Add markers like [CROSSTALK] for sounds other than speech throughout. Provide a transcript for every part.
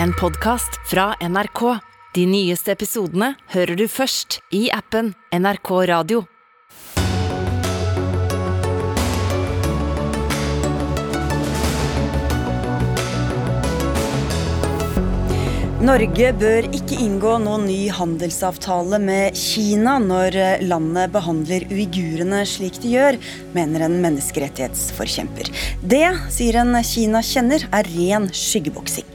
en podkast fra NRK. De nyeste episodene hører du først i appen NRK Radio. Norge bør ikke inngå noen ny handelsavtale med Kina når landet behandler uigurene slik de gjør, mener en menneskerettighetsforkjemper. Det, sier en Kina kjenner, er ren skyggeboksing.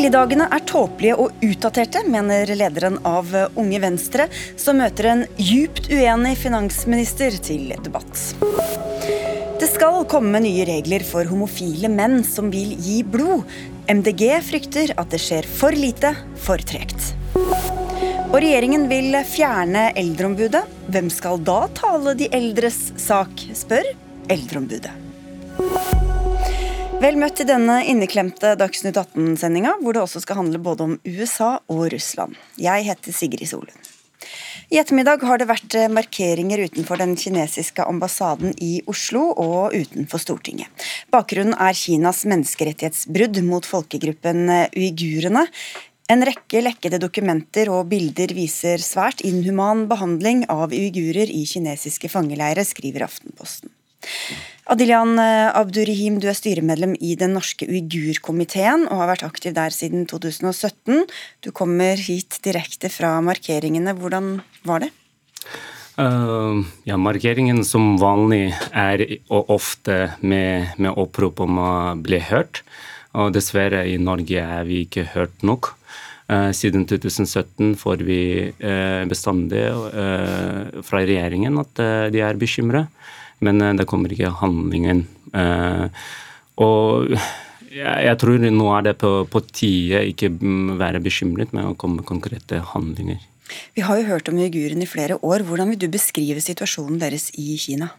Helligdagene er tåpelige og utdaterte, mener lederen av Unge Venstre, som møter en djupt uenig finansminister til debatt. Det skal komme nye regler for homofile menn som vil gi blod. MDG frykter at det skjer for lite, for tregt. Og regjeringen vil fjerne Eldreombudet. Hvem skal da tale de eldres sak, spør Eldreombudet. Vel møtt til denne inneklemte Dagsnytt 18-sendinga, hvor det også skal handle både om USA og Russland. Jeg heter Sigrid Solund. I ettermiddag har det vært markeringer utenfor den kinesiske ambassaden i Oslo og utenfor Stortinget. Bakgrunnen er Kinas menneskerettighetsbrudd mot folkegruppen uigurene. En rekke lekkede dokumenter og bilder viser svært inhuman behandling av uigurer i kinesiske fangeleirer, skriver Aftenposten. Adilian Abdurihim, du er styremedlem i Den norske uigurkomiteen og har vært aktiv der siden 2017. Du kommer hit direkte fra markeringene. Hvordan var det? Uh, ja, Markeringen som vanlig er ofte med, med opprop om å bli hørt. Og dessverre i Norge er vi ikke hørt nok. Uh, siden 2017 får vi bestandig fra regjeringen at de er bekymret men det kommer ikke handlingen. Og jeg tror nå er det på, på tide ikke være bekymret med å komme med konkrete handlinger. Vi har jo hørt om uigurene i flere år. Hvordan vil du beskrive situasjonen deres i Kina?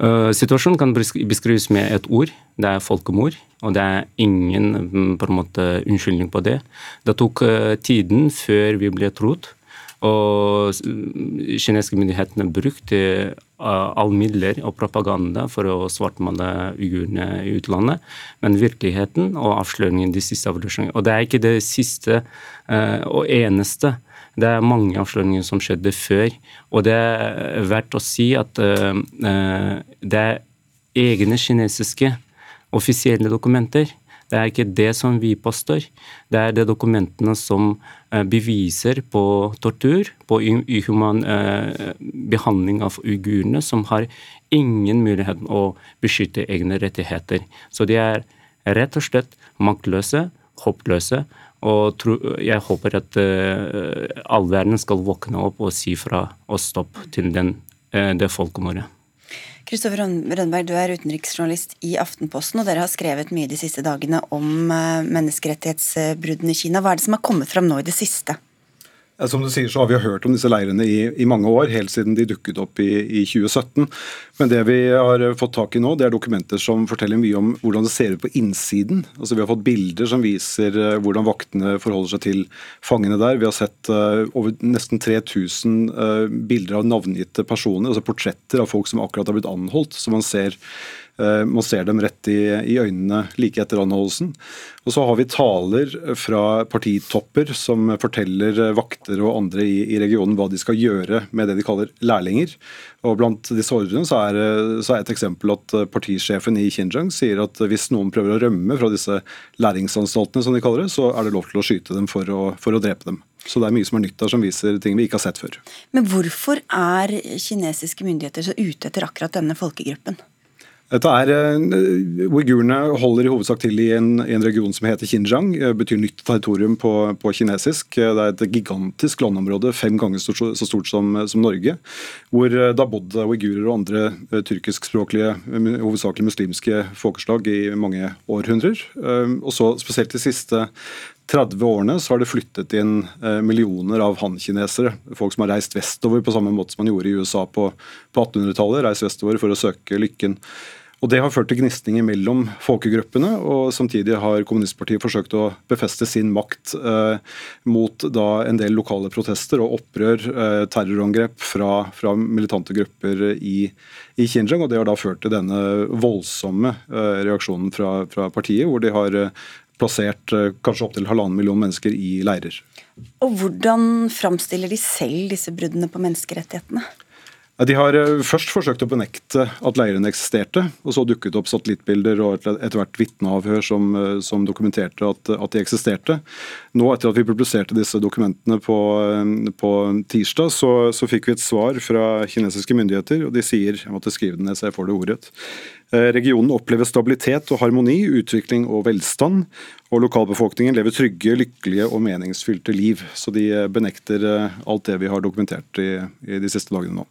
Uh, situasjonen kan beskrives med et ord. Det er folkemord. Og det er ingen på en måte, unnskyldning på det. Det tok uh, tiden før vi ble trodd. Og kinesiske myndighetene brukte all midler og propaganda for å svartmale uigurene i utlandet. Men virkeligheten og avsløringen de siste avsløringene Og det er ikke det siste og eneste. Det er mange avsløringer som skjedde før. Og det er verdt å si at det er egne kinesiske offisielle dokumenter det er ikke det som vi påstår. Det er de dokumentene som eh, beviser på tortur, på uhuman eh, behandling av uigurene, som har ingen mulighet å beskytte egne rettigheter. Så de er rett og slett maktløse, håpløse. Og jeg håper at uh, all verden skal våkne opp og si fra og stoppe til den, det folkemordet. Kristoffer Rønberg, du er utenriksjournalist i Aftenposten, og dere har skrevet mye de siste dagene om eh, menneskerettighetsbruddene i Kina. Hva er det som har kommet fram nå i det siste? Som du sier, så har vi hørt om disse leirene i, i mange år, helt siden de dukket opp i, i, 2017. Men det vi har fått tak i nå, det er dokumenter som forteller mye om hvordan det ser ut på innsiden. Altså Vi har fått bilder som viser uh, hvordan vaktene forholder seg til fangene der. Vi har sett uh, over nesten 3000 uh, bilder av navngitte personer, altså portretter av folk som akkurat har blitt anholdt. som man ser Eh, man ser dem rett i, i, øynene like etter anholdelsen. Og så har vi taler fra partitopper som forteller vakter og andre i, i, regionen hva de skal gjøre med det de kaller lærlinger. Og Blant disse ordrene så er, så er et eksempel at partisjefen i Xinjiang sier at hvis noen prøver å rømme fra disse læringsanstaltene, som de kaller det, så er det lov til å skyte dem for å, for å drepe dem. Så det er mye som er nytt der som viser ting vi ikke har sett før. Men hvorfor er kinesiske myndigheter så ute etter akkurat denne folkegruppen? Dette er, Uigurene holder i hovedsak til i en, en, region som heter Xinjiang. Det betyr nytt territorium på, på kinesisk. Uh, det er et gigantisk landområde, fem ganger så, så stort som, som, Norge. Hvor det har bodd uigurer og andre tyrkiskspråklige, hovedsakelig muslimske folkeslag i mange århundrer. Og så spesielt de siste 30 årene så har det flyttet inn millioner av han-kinesere. Folk som har reist vestover på samme måte som man gjorde i USA på 1800-tallet. Reist vestover for å søke lykken. Og Det har ført til gnisninger mellom folkegruppene, og samtidig har kommunistpartiet forsøkt å befeste sin makt eh, mot da en del lokale protester og opprør, eh, terrorangrep fra, fra, militante grupper i, i Xinjiang. og Det har da ført til denne voldsomme eh, reaksjonen fra, fra partiet, hvor de har eh, plassert kanskje opptil halvannen million mennesker i leirer. Og hvordan framstiller de selv disse bruddene på menneskerettighetene? De har eh, først forsøkt å benekte at leirene eksisterte, og så dukket opp satellittbilder og etter hvert vitneavhør som, eh, som dokumenterte at, at, de eksisterte. Nå etter at vi publiserte disse dokumentene på, eh, på tirsdag, så, så, fikk vi et svar fra kinesiske myndigheter, og de sier jeg måtte skrive det ned så jeg får det ordrett. Regionen opplever stabilitet og harmoni, utvikling og velstand. Og lokalbefolkningen lever trygge, lykkelige og meningsfylte liv. Så de benekter alt det vi har dokumentert i, i de siste dagene nå.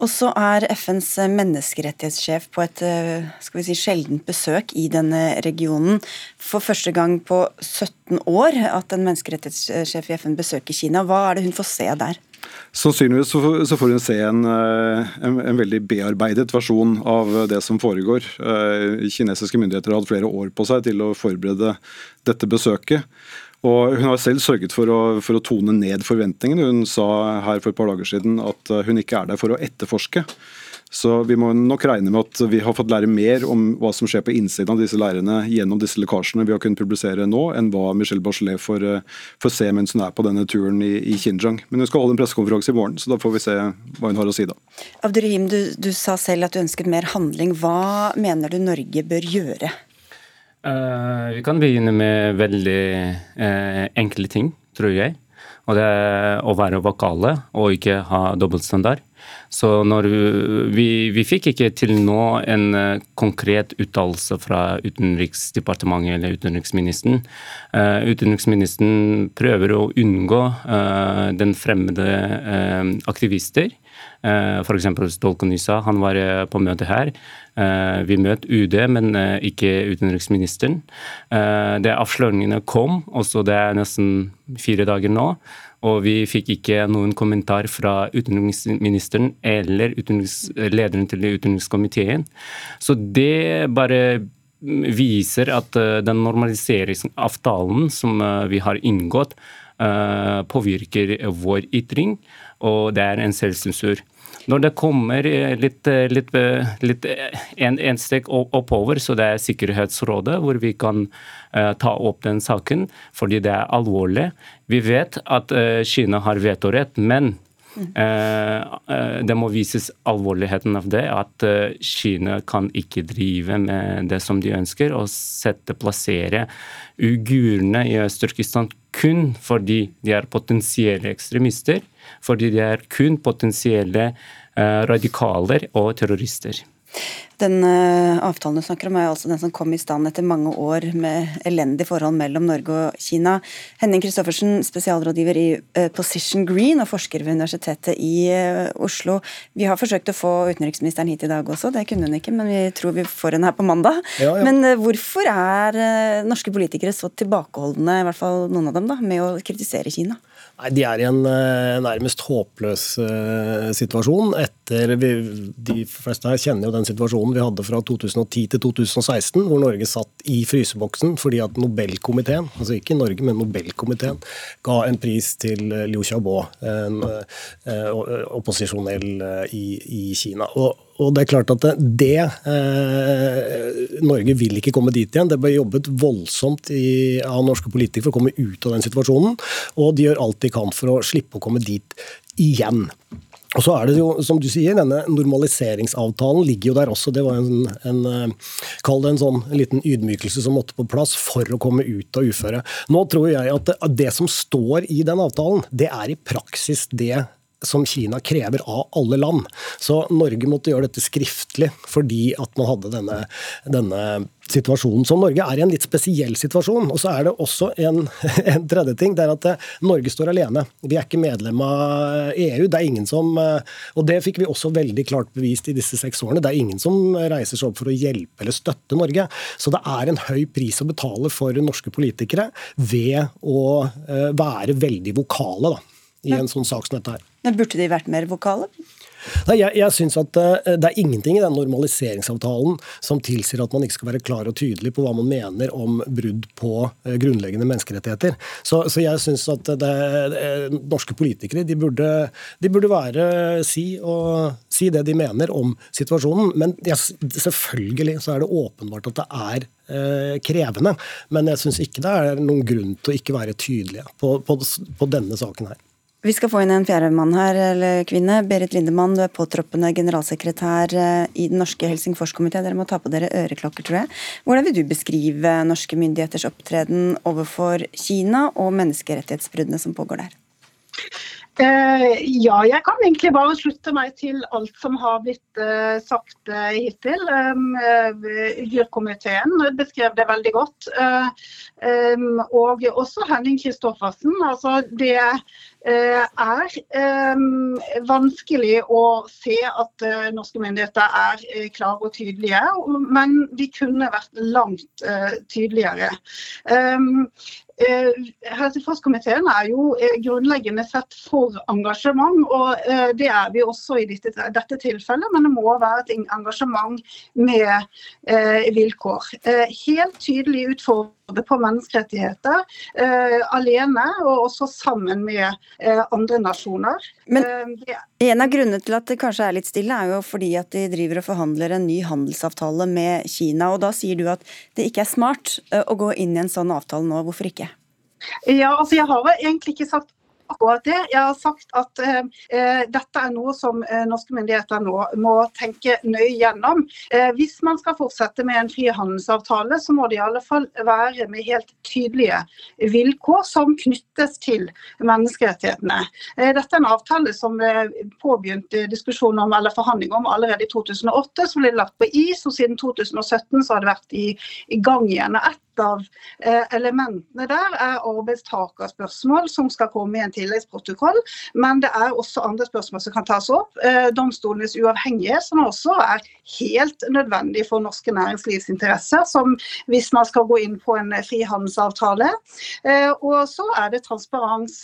Og så er FNs menneskerettighetssjef på et eh, skal vi si, sjeldent besøk i denne regionen. For første gang på 17 år at en menneskerettighetssjef i FN besøker Kina. Hva er det hun får se der? Sannsynligvis så får hun se en, eh, en, en, veldig bearbeidet versjon av det som foregår. Eh, kinesiske myndigheter har hatt flere år på seg til å forberede dette besøket. Og Hun har selv sørget for å, for å, tone ned forventningene. Hun sa her for et par dager siden at eh, hun ikke er der for å etterforske. Så vi må nok regne med at vi har fått lære mer om hva som skjer på innsiden av disse leirene gjennom disse lekkasjene vi har kunnet publisere nå, enn hva Michelle Bachelet får, eh, får se mens hun er på denne turen i, i Xinjiang. Men hun skal holde en pressekonferanse i morgen, så da får vi se hva hun har å si da. Abdurrahim, du, du sa selv at du ønsket mer handling. Hva mener du Norge bør gjøre? Uh, vi kan begynne med veldig uh, enkle ting, tror jeg. Og det er å være vokale og ikke ha dobbeltstandard. Så når vi, vi fikk ikke til nå en uh, konkret uttalelse fra Utenriksdepartementet eller utenriksministeren. utenriksministeren prøver å unngå den fremmede aktivister. F.eks. Stolkenysa, han var på møte her. Eh, vi møtte UD, men eh, ikke utenriksministeren. Eh, det Avsløringene kom, også det er nesten fire dager nå. Og vi fikk ikke noen kommentar fra utenriksministeren eller lederen til utenrikskomiteen. Så det bare viser at den normaliseringsavtalen som vi har inngått, påvirker vår ytring, og det er en selvsensur. Når det kommer eh, litt, eh, litt, eh, litt en, en steg oppover, så det er Sikkerhetsrådet hvor vi kan ta opp den saken, fordi det er alvorlig. Vi vet at Kina har vetorett, men det må vises alvorligheten av det. At Kina kan ikke drive med det som de ønsker, og sette, plassere uigurene i Øst-Turkistan kun fordi de er potensielle ekstremister fordi de er kun potensielle eh, radikaler og terrorister. Den uh, avtalen du snakker om er altså den som kom i stand etter mange år med elendig forhold mellom Norge og Kina. Henning Christoffersen, spesialrådgiver i uh, Position Green og forsker ved Universitetet i Oslo. Vi har forsøkt å få utenriksministeren hit i dag også, det kunne hun ikke, men vi tror vi får henne her på mandag. Ja, ja. Men hvorfor er norske politikere så tilbakeholdne, i hvert fall noen av dem, da, med å kritisere Kina? Nei, De er i en uh, nærmest håpløs situasjon. situasjon. Etter, vi, De fleste her kjenner jo den situasjonen vi hadde fra 2010 til 2016, hvor Norge satt i fryseboksen fordi at Nobelkomiteen, altså ikke Norge, men Nobelkomiteen, ga en pris til uh, Liu Xiaobo, en opposisjonell i, i Kina. Og og det er klart at det eh, Norge vil ikke komme dit igjen. Det ble jobbet voldsomt i, av norske politikere for å komme ut av den situasjonen. Og de gjør alt de kan for å slippe å komme dit igjen. Og så er det jo, som du sier, denne normaliseringsavtalen ligger jo der også. Det var en, en eh, Kall det en sånn liten ydmykelse som måtte på plass for å komme ut av uføre. Nå tror jeg at det, det som står i den avtalen, det er i praksis det som Kina krever av alle land. Så Norge måtte gjøre dette skriftlig fordi at man hadde denne, denne situasjonen. Så Norge er i en litt spesiell situasjon. Og så er det også en, [LAUGHS] en, tredje ting. det er at eh, Norge står alene. Vi er ikke medlem av EU. Det er ingen som eh, Og det fikk vi også veldig klart bevist i disse seks årene. Det er ingen som reiser seg opp for å hjelpe eller støtte Norge. Så det er en høy pris å betale for norske politikere ved å eh, være veldig vokale. da. i en sånn sak som dette her. Men Burde de vært mer vokale? Nei, jeg, jeg synes at uh, Det er ingenting i den normaliseringsavtalen som tilsier at man ikke skal være klar og tydelig på hva man mener om brudd på uh, grunnleggende menneskerettigheter. Så, så jeg syns at det, norske politikere de burde, de burde være si, og, si det de mener om situasjonen. Men jeg, selvfølgelig så er det åpenbart at det er krevende. Men jeg syns ikke det er noen grunn til å ikke være tydelige på, på, på denne saken her. Vi skal få inn en fjerde mann her, eller kvinne. Berit Lindemann, du er påtroppende generalsekretær eh, i Den norske Helsingforskomité. Dere må ta på dere øreklokker, tror jeg. Hvordan vil du beskrive norske myndigheters opptreden overfor Kina og menneskerettighetsbruddene som pågår der? Uh, ja, jeg kan egentlig bare slutte meg til alt som har blitt uh, sagt uh, hittil. Um, Dyrkomiteen beskrev det veldig godt. Um, og også Henning Kristoffersen. Altså, det er um, vanskelig å se at norske myndigheter er klare og tydelige, men de kunne vært langt tydeligere. Eh, Helsingforskomiteen er jo eh, grunnleggende sett for engasjement, og eh, det er vi også i dette, dette tilfellet. Men det må være et engasjement med vilkår. Helt tydelig utfordret på menneskerettigheter alene, og også sammen med andre nasjoner. Men en av grunnene til at det kanskje er litt stille, er jo fordi at de driver og forhandler en ny handelsavtale med Kina. og Da sier du at det ikke er smart å gå inn i en sånn avtale nå. Hvorfor ikke? Ja, altså Jeg har egentlig ikke sagt akkurat det. Jeg har sagt at eh, eh, dette er noe som eh, norske myndigheter nå må tenke nøye gjennom. Eh, hvis man skal fortsette med en frihandelsavtale, så må det i alle fall være med helt tydelige vilkår som knyttes til menneskerettighetene. Eh, dette er en avtale som ble påbegynt diskusjon om eller forhandling om allerede i 2008, som ble lagt på is. og Siden 2017 så har det vært i, i gang igjen. Av eh, elementene der er arbeidstakerspørsmål som skal komme i en tilleggsprotokoll. Men det er også andre spørsmål som kan tas opp. Eh, domstolenes uavhengighet, som også er helt nødvendig for norske næringslivsinteresser, som hvis man skal gå inn på en frihandelsavtale. Eh, og så er det transparens.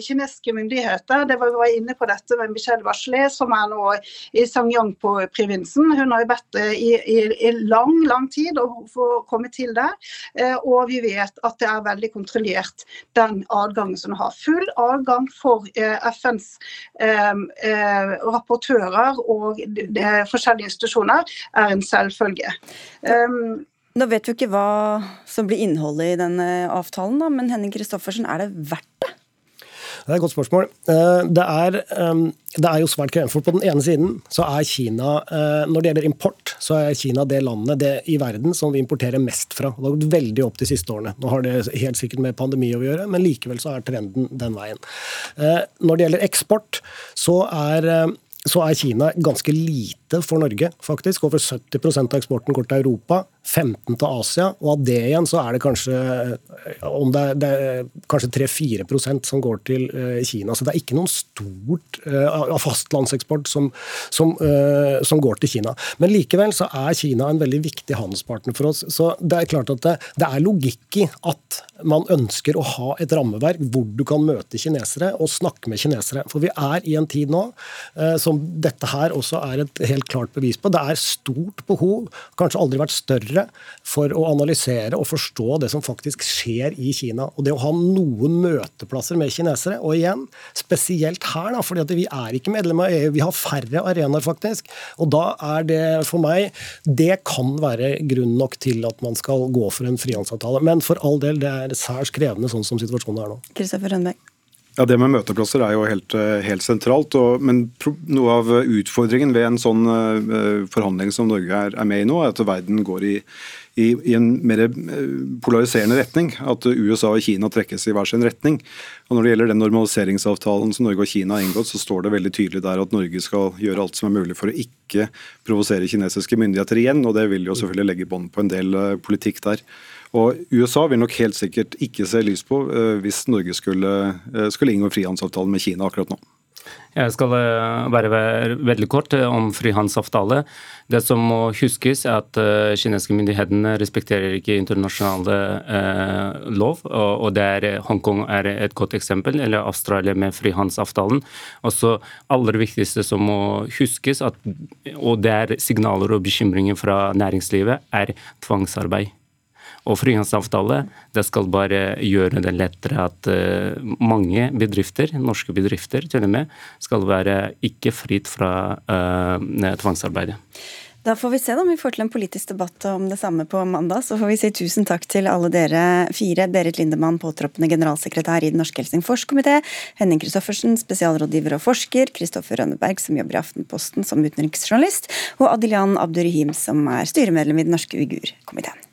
Kinesiske myndigheter, det var vi var inne på dette med Michelle Bachelet, som er nå i Sangyang-provinsen. Hun har jo bedt i, i, i lang, lang tid å få komme til der. Eh, og vi vet at det er veldig kontrollert, den adgangen som har. Full adgang for eh, FNs eh, rapportører og forskjellige institusjoner er en selvfølge. Nå vet vi ikke hva som blir innholdet i denne avtalen, men Henning Christoffersen, er det verdt det? Det er et godt spørsmål. Eh, det er, det er jo svært krevende. For på den ene siden så er Kina, eh, når det gjelder import, så er Kina det landet det i verden som vi importerer mest fra. Det har gått veldig opp de siste årene. Nå har det helt sikkert med pandemi å gjøre, men likevel så er trenden den veien. Eh, når det gjelder eksport, så er så er Kina ganske lite for Norge, faktisk. Over 70% av eksporten går til Europa. 15 til Asia, og av det igjen så er det kanskje om det det kanskje 3-4% som går til uh, Kina. Så det er ikke noen stort uh, fastlandseksport som, som, uh, som, går til Kina. Men likevel så er Kina en veldig viktig handelspartner for oss. Så det er klart at det, det er logikk i at man ønsker å ha et rammeverk hvor du kan møte kinesere og snakke med kinesere. For vi er i en tid nå som dette her også er et helt klart bevis på. Det er stort behov, kanskje aldri vært større for å analysere og forstå det som faktisk skjer i Kina. Og det å ha noen møteplasser med kinesere, og igjen, spesielt her, da, fordi vi er ikke medlem av EU, vi har færre arenaer, faktisk. Og da er det for meg Det kan være grunn nok til at man skal gå for en frihandelsavtale. Men for all del, det er særs krevende sånn som situasjonen er nå. Kristoffer Rønbeck. Ja, Det med møteplasser er jo helt, eh, helt sentralt. Og, men noe av utfordringen ved en sånn uh, forhandling som Norge er, er, med i nå, er at verden går i, i, i, en mer eh, polariserende retning. At USA og Kina trekkes i hver sin retning. Og Når det gjelder den normaliseringsavtalen som Norge og Kina har inngått, så står det veldig tydelig der at Norge skal gjøre alt som er mulig for å ikke provosere kinesiske myndigheter igjen. og Det vil jo selvfølgelig legge bånd på en del politikk der. Og USA vil nok helt sikkert ikke se lys på uh, hvis Norge skulle, uh, skulle inngå frihandelsavtale med Kina akkurat nå. Jeg skal eh, være veldig kort eh, om frihandelsavtale. Det som må huskes, er at kinesiske myndighetene respekterer ikke internasjonale eh, lov. Og, der Hongkong er et godt eksempel, eller Australia med frihandelsavtalen. Og så aller viktigste som må huskes, at, og det er signaler og bekymringer fra næringslivet, er tvangsarbeid. Og frihandelsavtale det skal bare gjøre det lettere at uh, mange bedrifter, norske bedrifter til og med, skal være ikke fritt fra uh, tvangsarbeidet. Da får vi se om vi får til en politisk debatt om det samme på mandag. Så får vi si tusen takk til alle dere fire. Berit Lindemann, påtroppende generalsekretær i Den norske Helsingforskomité. Henning Christoffersen, spesialrådgiver og forsker. Kristoffer Rønneberg, som jobber i Aftenposten som utenriksjournalist. Og Adilian Abdurrahim, som er styremedlem i Den norske uigurkomiteen.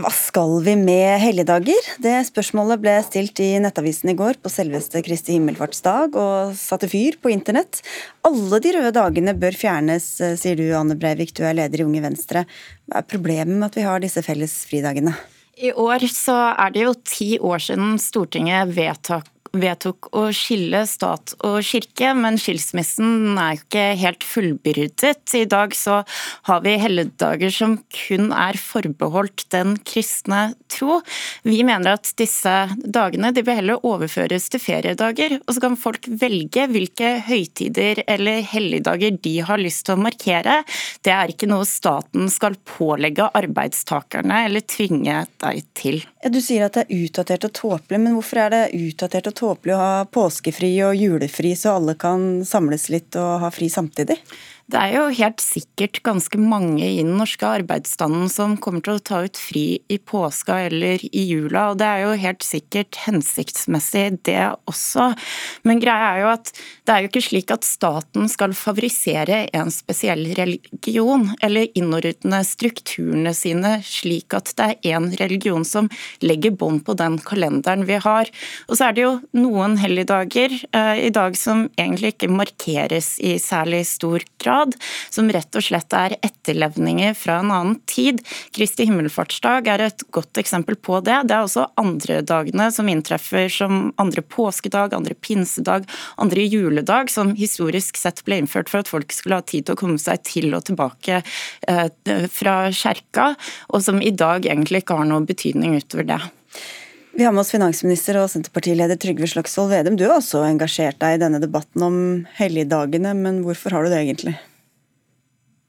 Hva skal vi med helligdager? Det spørsmålet ble stilt i Nettavisen i går på selveste Kristi himmelfartsdag og satte fyr på internett. Alle de røde dagene bør fjernes, eh, sier du Anne Breivik, du er leder i Unge Venstre. Hva er problemet med at vi har disse felles fridagene? I år så er det jo ti år siden Stortinget vedtok vedtok å skille stat og kirke, men skilsmissen er ikke helt fullbyrdet. I dag så har vi helligdager som kun er forbeholdt den kristne tro. Vi mener at disse dagene de bør heller overføres til feriedager, og så kan folk velge hvilke høytider eller helligdager de har lyst til å markere. Det er ikke noe staten skal pålegge arbeidstakerne eller tvinge deg til. Du sier at det er utdatert og tåpelig, men hvorfor er det utdatert og tåpelig å ha påskefri og julefri så alle kan samles litt og ha fri samtidig? Det er jo helt sikkert ganske mange i den norske arbeidsstanden som kommer til å ta ut fri i påska eller i jula, og det er jo helt sikkert hensiktsmessig det også. Men greia er jo at det er jo ikke slik at staten skal favorisere en spesiell religion, eller innordne strukturene sine slik at det er én religion som legger bånd på den kalenderen vi har. Og så er det jo noen helligdager eh, i dag som egentlig ikke markeres i særlig stor grad grad, som rett og slett er etterlevninger fra en annen tid. Kristi himmelfartsdag er et godt eksempel på det. Det er også andre dagene som inntreffer som andre påskedag, andre pinsedag, andre juledag, som historisk sett ble innført for at folk skulle ha tid til å komme seg til og tilbake eh, fra kjerka, og som i dag egentlig ikke har noen betydning utover det. Vi har med oss finansminister og Senterpartileder Trygve Slagsvold Vedum. Du har også engasjert deg i denne debatten om helligdagene, men hvorfor har du det egentlig?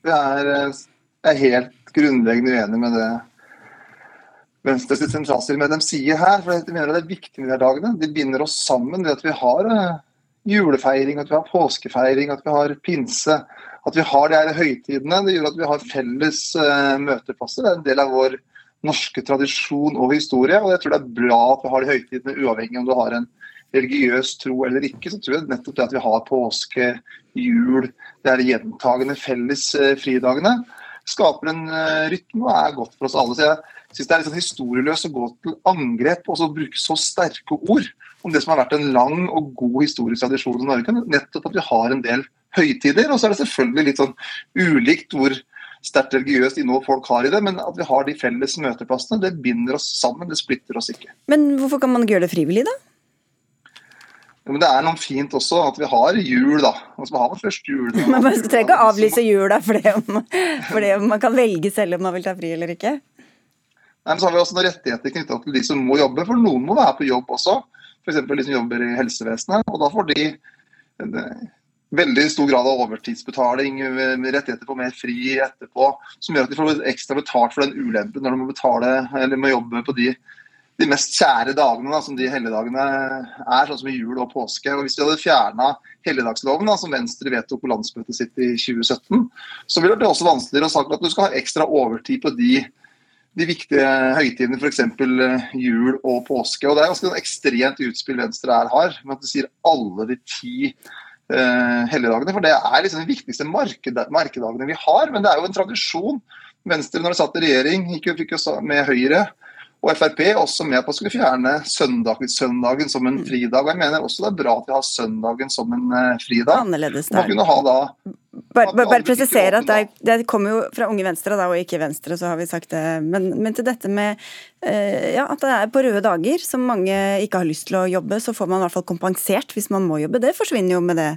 Jeg er, eh, er helt grunnleggende uenig med det Venstre sitt sentralstyremedlem sier her. for Jeg mener det er viktig med de dagene. De binder oss sammen ved at vi har eh, julefeiring, at vi har påskefeiring, at vi har pinse. At vi har de her høytidene. Det gjør at vi har felles uh, møteplasser. Det er en del av vår norske tradisjon og historie. Og jeg tror det er bra at vi har de høytidene, uavhengig om du har en religiøs tro eller ikke. Så tror jeg nettopp det at vi har påske, jul, det er gjentagende felles eh, fridagene, skaper en eh, rytme og er godt for oss alle. Så jeg syns det er litt sånn historieløst å gå til angrep og så bruke så sterke ord om det som har vært en lang og god historisk tradisjon i Norge. Nettopp at vi har en del høytider. Og så er det selvfølgelig litt sånn ulikt hvor sterkt religiøst innhold folk har i det, men at vi har de felles møteplassene, det binder oss sammen, det splitter oss ikke. Men hvorfor kan man ikke gjøre det frivillig, da? Ja, men Det er noe fint også at vi har jul, da. Altså, vi har vår første jul. [LAUGHS] Men Man trenger ikke å avlyse jula fordi om, fordi man kan velge selv om man vil ta fri eller ikke? Nei, men så har vi også noen rettigheter knytta til de som må jobbe, for noen må være på jobb også. F.eks. de som jobber i helsevesenet. og Da får de en eh, veldig stor grad av overtidsbetaling, med rettigheter på mer fri etterpå, som gjør at de får ekstra betalt for den ulempen når de må betale eller må jobbe på de de mest kjære dagene, da, som de helligdagene er, sånn som i jul og påske. Og Hvis vi hadde fjerna helligdagsloven, da, som Venstre vedtok på landsmøtet sitt i 2017, så ville det også vanskeligere å sagt at du skal ha ekstra overtid på de, de viktige høytidene, f.eks. Eh, jul og påske. Og Det er ganske ekstremt utspill Venstre her har, med at du sier alle de ti eh, helligdagene. For det er liksom de viktigste markedagene vi har, men det er jo en tradisjon. Venstre, når de satt i regjering, gikk jo, fikk jo med Høyre Og Frp er også med på å skulle fjerne søndag, søndagen som en Mm. fridag. Og jeg mener også det er bra at vi har søndagen som en uh, fridag. Annerledes Man kunne ha da Bare, bare, bare presisere at det, det kommer jo fra Unge Venstre da, og ikke Venstre, så har vi sagt det. Men, men til dette med eh, ja, at det er på røde dager som mange ikke har lyst til å jobbe, så får man i hvert fall kompensert hvis man må jobbe. Det forsvinner jo med det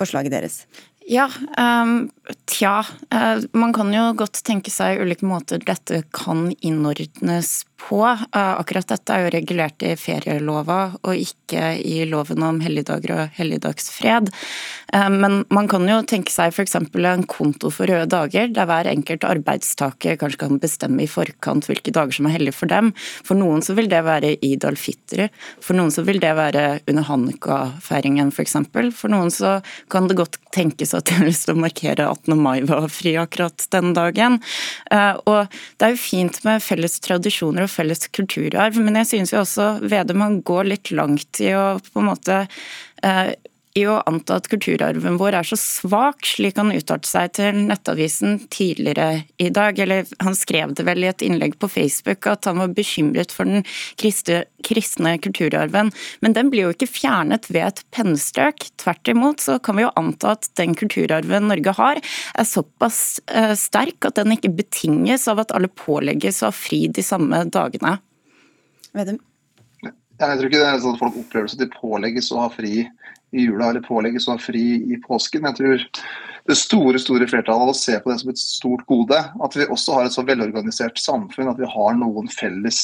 forslaget deres. Ja, um, tja. Uh, man kan jo godt tenke seg ulike måter dette kan innordnes på. Uh, akkurat dette er jo regulert i ferielova og ikke i loven om helligdager og helligdagsfred. Uh, men man kan jo tenke seg f.eks. en konto for røde dager, der hver enkelt arbeidstaker kanskje kan bestemme i forkant hvilke dager som er hellige for dem. For noen så vil det være Eid al-Fitr, for noen så vil det være under Hanukka-feiringen f.eks. For for noen så kan det godt tenkes at de har lyst til å markere 18. mai var fri akkurat den dagen. Uh, og det er jo fint med felles tradisjoner og felles kulturarv, men jeg synes jo også Vedum går litt langt i å på en måte uh, i å anta at kulturarven vår er så svak, slik han uttalte seg til Nettavisen tidligere i dag. Eller han skrev det vel i et innlegg på Facebook at han var bekymret for den kristne, kristne kulturarven. Men den blir jo ikke fjernet ved et pennestrøk. Tvert imot så kan vi jo anta at den kulturarven Norge har, er såpass uh, sterk at den ikke betinges av at alle pålegges å ha fri de samme dagene. Vedum? Jeg tror ikke det er sånn at folk opplever at de pålegges å ha fri i jula eller pålegges å ha fri i påsken. Jeg tror det store store flertallet av oss ser på det som et stort gode. At vi også har et så velorganisert samfunn at vi har noen felles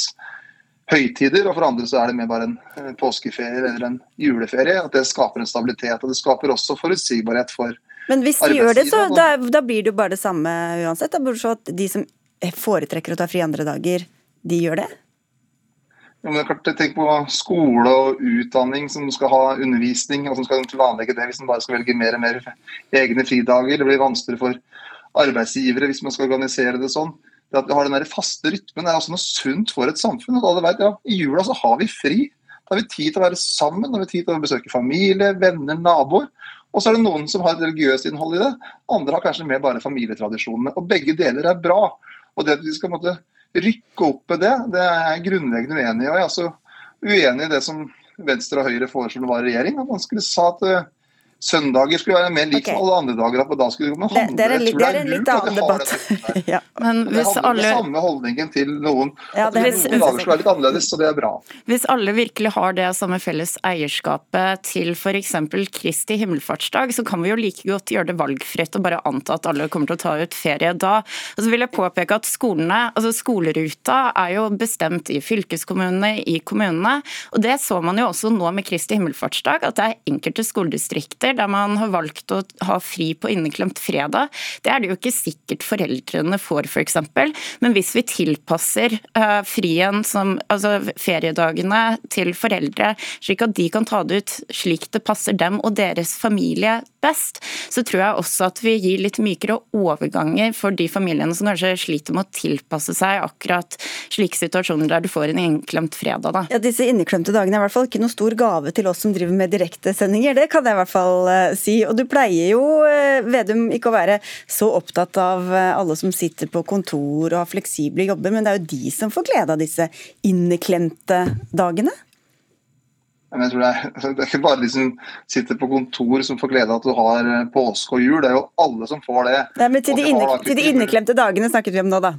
høytider. Og for andre så er det mer bare en påskeferie eller en juleferie. At det skaper en stabilitet. Og det skaper også forutsigbarhet for Men hvis de gjør det, så da, da blir det jo bare det samme uansett. Da burde så at de som foretrekker å ta fri andre dager, de gjør det? Ja, men Tenk på skole og utdanning som skal ha undervisning, og som skal planlegge det hvis man bare skal velge mer og mer egne fridager. Det blir vanskeligere for arbeidsgivere hvis man skal organisere det sånn. Det at vi har den der faste rytmen er også noe sunt for et samfunn. at alle vet, ja, I jula så har vi fri. Da har vi tid til å være sammen, da har vi tid til å besøke familie, venner, naboer. Og så er det noen som har et religiøst innhold i det. Andre har kanskje mer bare familietradisjonene. Og begge deler er bra. Og det at vi skal måtte rykke opp med det, det er jeg grunnleggende uenig i. Og jeg er også uenig i det som Venstre og Høyre foreslo da de var i regjering. At man skulle sa at uh, søndager skulle være mer lik okay. som alle andre dager. At da skulle man Det, handle. det er en, det er en litt annen debatt. det [LAUGHS] ja. Men Det hvis handler om alle samme holdningen til noen. Ja, At det er, noen dager skulle være litt annerledes, så det er bra. Hvis alle virkelig har det samme felles eierskapet til f.eks. Kristi himmelfartsdag, så kan vi jo like godt gjøre det valgfritt og bare anta at alle kommer til å ta ut ferie da. Og så vil jeg påpeke at skolene, altså skoleruta er jo bestemt i fylkeskommunene, i kommunene. Og det så man jo også nå med Kristi himmelfartsdag, at det er enkelte skoledistrikter der man har valgt å ha fri på inneklemt fredag. Det er det jo ikke sikkert foreldrene får, f.eks. Men hvis vi tilpasser eh, frien som, altså feriedagene til foreldre, slik at de kan ta det ut slik det passer dem og deres familie best, så tror jeg også at vi gir litt mykere overganger for de familiene som kanskje sliter med å tilpasse seg akkurat slike situasjoner der du får en innklemt fredag. Da. Ja, Disse inneklemte dagene er i hvert fall ikke noe stor gave til oss som driver med direktesendinger. Det kan jeg i hvert fall eh, si. Og du pleier jo, eh, Vedum, ikke å være så opptatt av eh, alle som sitter på kontor og har fleksible jobber, men det er jo de som får glede av disse inneklemte dagene? Men jeg tror det, er, [LAUGHS] det er ikke bare de som sitter på kontor som får glede av at du har eh, påske og jul. Det er jo alle som får det. Nei, men til de, inne, da til de inneklemte dagene snakket vi om nå, da.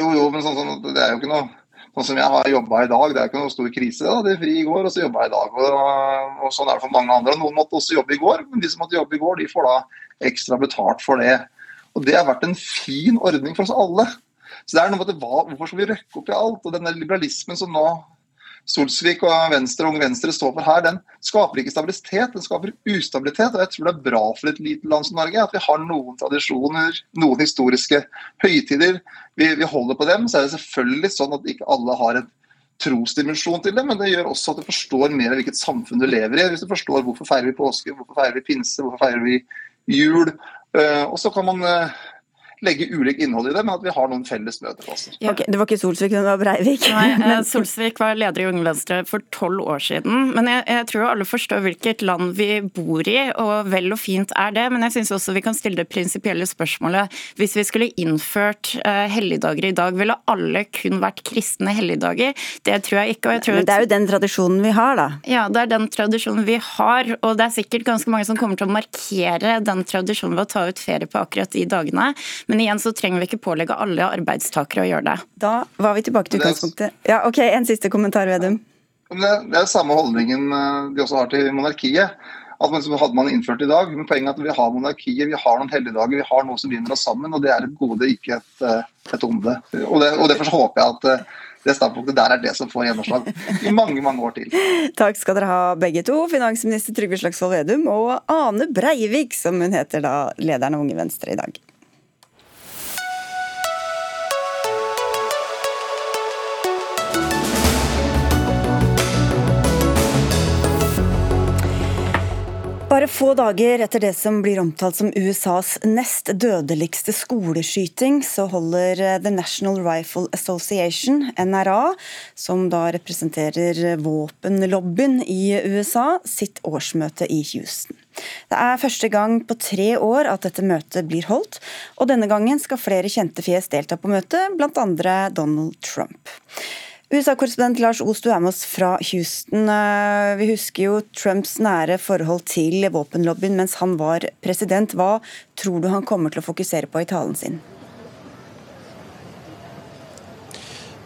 Jo, jo, men sånn, sånn, det er jo ikke noe Sånn som jeg har jobba i dag, det er ikke noe stor krise. Da. Det er fri i går, og så jobba jeg i dag. Og, og Sånn er det for mange andre. Noen måtte også jobbe i går, men de som måtte jobbe i går, de får da ekstra betalt for det. Og Det har vært en fin ordning for oss alle. Så det er noe med at hva, Hvorfor skal vi røkke opp i alt? Og denne liberalismen som nå Solsvik og Venstre og Venstre står for her, den skaper ikke stabilitet, den skaper ustabilitet. Og jeg tror det er bra for et lite land som Norge at vi har noen tradisjoner, noen historiske høytider. Vi, vi holder på dem. Så er det selvfølgelig sånn at ikke alle har en trosdimensjon til det, men det gjør også at du forstår mer av hvilket samfunn du lever i. Hvis du forstår hvorfor feirer vi påske, hvorfor feirer vi pinse, hvorfor feirer vi jul. Uh, og så kan man eh, legge ulikt innhold i det, men at vi har noen felles møteplasser. Ja. Okay, det var ikke Solsvik, det var Breivik. Nei. [LAUGHS] Solsvik var leder i Unge Venstre for tolv år siden. Men jeg, jeg, tror alle forstår hvilket land vi bor i, og vel og fint er det. Men jeg syns også vi kan stille det prinsipielle spørsmålet. Hvis vi skulle innført uh, helligdager i dag, ville alle kun vært kristne helligdager? Det tror jeg ikke. Jeg tror men det er jo den tradisjonen vi har, da. Ja, det er den tradisjonen vi har. Og det er sikkert ganske mange som kommer til å markere den tradisjonen ved å ta ut ferie på akkurat de dagene. Men igjen så trenger vi ikke pålegge alle arbeidstakere å gjøre det. Da var vi tilbake til utgangspunktet. Ja, ok, En siste kommentar, Vedum. Det, det er samme holdningen eh, de også har til monarkiet. At man, hadde man innført i dag, men Poenget er at vi har monarkiet, vi har noen helligdager, vi har noe som binder oss sammen. og Det er et gode, ikke et, eh, et onde. Og, det, og Derfor håper jeg at eh, det standpunktet der er det som får gjennomslag i mange mange år til. [LAUGHS] Takk skal dere ha begge to, finansminister Trygve Slagsvold Vedum og Ane Breivik, som hun heter da, lederen av Unge Venstre i dag. Bare få dager etter det som blir omtalt som USAs nest dødeligste skoleskyting, så holder eh, The National Rifle Association, NRA, som da representerer våpenlobbyen i USA, sitt årsmøte i Houston. Det er første gang på tre år at dette møtet blir holdt, og denne gangen skal flere kjente fjes delta på møtet, bl.a. Donald Trump. USA-korrespondent Lars Ostu er med oss fra Houston. Eh, vi husker jo Trumps nære forhold til våpenlobbyen mens han var president. Hva tror du han kommer til å fokusere på i talen sin?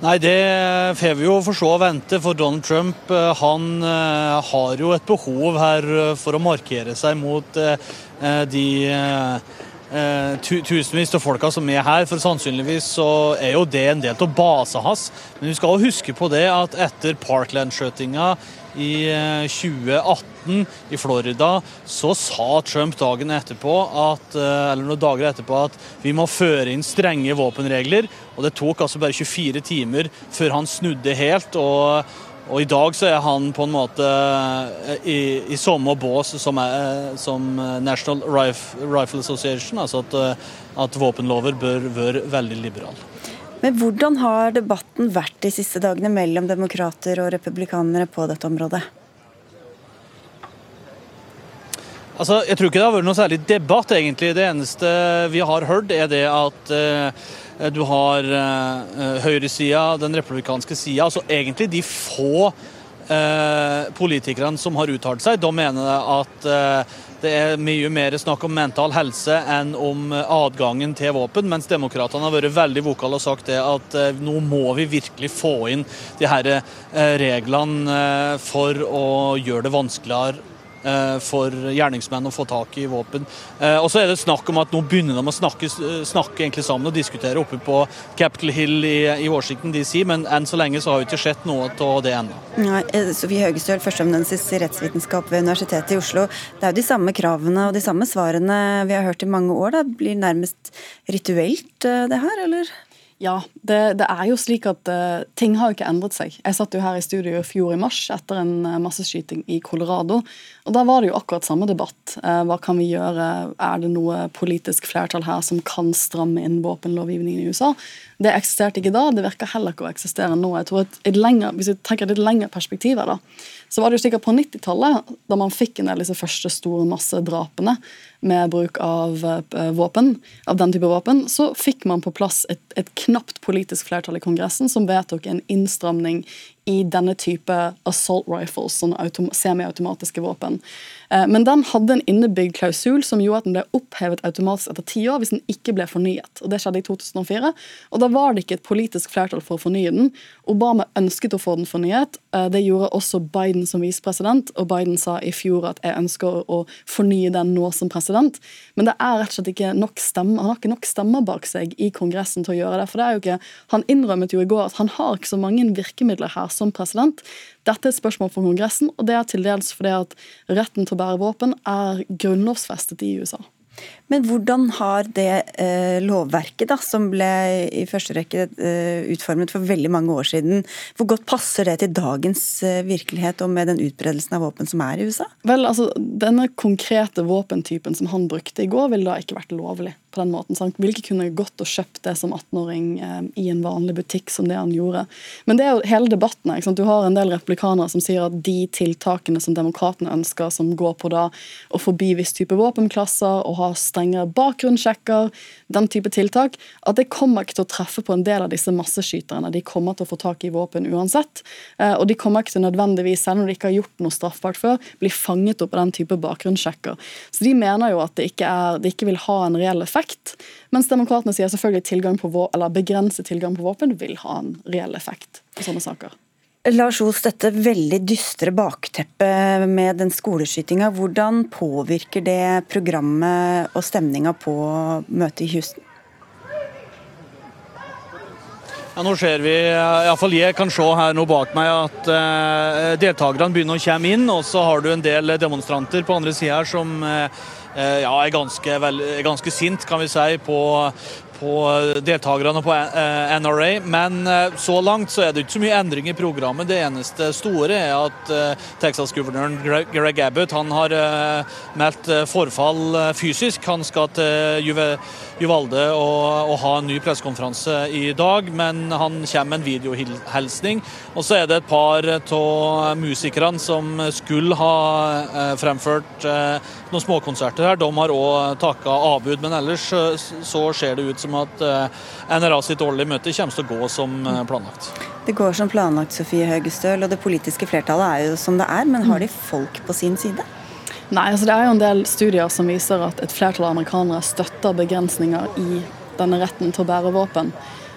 Nei, Det får vi jo for så å vente, for Donald Trump eh, han eh, har jo et behov her for å markere seg mot de eh, tusenvis av folka som er her. For sannsynligvis så er jo det en del av basen hans. Men vi skal også huske på det at etter Parkland-skjøtinga i 2018 eh, i Florida, så sa Trump dagen etterpå at, eh, eller noen dager etterpå at vi må føre inn strenge våpenregler. Og det tok altså bare 24 timer før han snudde helt. og og I dag så er han på en måte eh, i, i samme bås som, er, som, National Rifle Association, altså at, eh, at våpenlover bør være veldig liberale. Men hvordan har debatten vært de siste dagene mellom demokrater og republikanere på dette området? Altså, jeg tror ikke det har vært noe særlig debatt, egentlig. Det eneste vi har hørt, er det at Eh, du har uh, høyresida, den republikanske sida. Altså egentlig de få uh, politikerne som har uttalt seg, da mener at det er mye mer snakk om mental helse enn om adgangen til våpen, mens demokratene har vært veldig vokale og sagt det at nå må vi virkelig få inn de her reglene for å gjøre det vanskeligere Eh, for gjerningsmenn å få tak i våpen. Eh, og så er det snakk om at nå begynner de å snakke, snakke egentlig sammen og diskutere oppe på Capitol Hill i, i Washington DC, men enn så lenge så har vi ikke sett noe av det ennå. Eh, Sofie Høgestøl, førsteamanuensis i rettsvitenskap ved Universitetet i Oslo. Det er jo de samme kravene og de samme svarene vi har hørt i mange år. Det blir nærmest rituelt det her, eller? Ja, det, det, er jo slik at uh, ting har jo ikke endret seg. Jeg satt jo her i studio i fjor i mars etter en uh, masseskyting i Colorado. og Da var det jo akkurat samme debatt. Uh, hva kan vi gjøre? Er det noe politisk flertall her som kan stramme inn våpenlovgivningen i USA? Det eksisterte ikke da, det virker heller ikke å eksistere nå. Jeg tror at et lenger, Hvis vi tenker litt lengre perspektiv her, da, så var det jo slik at på 90-tallet, da man fikk en del disse første store massedrapene, med bruk av uh, våpen, av den type våpen, så fikk man på plass et, et knapt politisk flertall i Kongressen som vedtok en innstramning i denne type assault rifles, sånne semiautomatiske våpen. Eh, men den hadde en innebygd klausul som gjorde at den ble opphevet automatisk etter ti år hvis den ikke ble fornyet. Og Det skjedde i 2004. og Da var det ikke et politisk flertall for å fornye den. Obama ønsket å få den fornyet. Eh, det gjorde også Biden som visepresident, og Biden sa i fjor at jeg ønsker å fornye den nå som president. Men det er rett og slett ikke nok stemmer, han har ikke nok stemmer bak seg i Kongressen til å gjøre det. for det er jo ikke, Han innrømmet jo i går at han har ikke så mange virkemidler her som president. Dette er et spørsmål for Kongressen, og det er til dels fordi at retten til å bære våpen er grunnlovsfestet i USA. Men hvordan har det eh, lovverket da, som ble i første rekke eh, utformet for veldig mange år siden, hvor godt passer det til dagens eh, virkelighet og med den utbredelsen av våpen som er i USA? Vel, altså, Denne konkrete våpentypen som han brukte i går, ville da ikke vært lovlig på den måten. Sant? Vil ikke kunne gått og kjøpt det som 18-åring eh, i en vanlig butikk som det han gjorde. Men det er jo hele debatten. Sant? Du har en del replikanere som sier at de tiltakene som demokratene ønsker, som går på da å forby viss type våpenklasser og ha strengere bakgrunnssjekker, den type tiltak, at det kommer ikke til å treffe på en del av disse masseskyterne. De kommer til å få tak i våpen uansett. Eh, og de kommer ikke til nødvendigvis, selv om de ikke har gjort noe straffbart før, bli fanget opp av den type bakgrunnssjekker. Så de mener jo at det ikke, er, det ikke vil ha en reell effekt. Mens demokratene sier selvfølgelig eller begrenset tilgang på våpen vil ha en reell effekt på sånne saker. Lars Os, dette veldig dystre bakteppet med den skoleskytinga, hvordan påvirker det programmet og stemninga på møtet i Houston? Ja, nå ser vi, iallfall jeg kan se her nå bak meg, at uh, deltakerne begynner å komme inn. Og så har du en del demonstranter på andre sida som Eh, ja, er ganske, vel, ganske sint, kan vi si, på, på deltakerne på eh, NRA. Men eh, så langt så er det ikke så mye endring i programmet. Det eneste store er at Texas-guvernøren Greg Abbott han har meldt forfall fysisk. Han skal til Juvalde og, og ha en ny pressekonferanse i dag, men han kommer med en videohilsning. Og så er det et par av musikerne som skulle ha eh, fremført eh, noen småkonserter her. De har òg takka avbud, men ellers eh, så ser det ut som at NRA sitt årlige møte kommer til å gå som planlagt. Det går som planlagt, Sofie Høgestøl, og det politiske flertallet er jo som det er, men har de folk på sin side? Nei, altså Det er jo en del studier som viser at et flertall av amerikanere støtter begrensninger i denne retten til å bære våpen.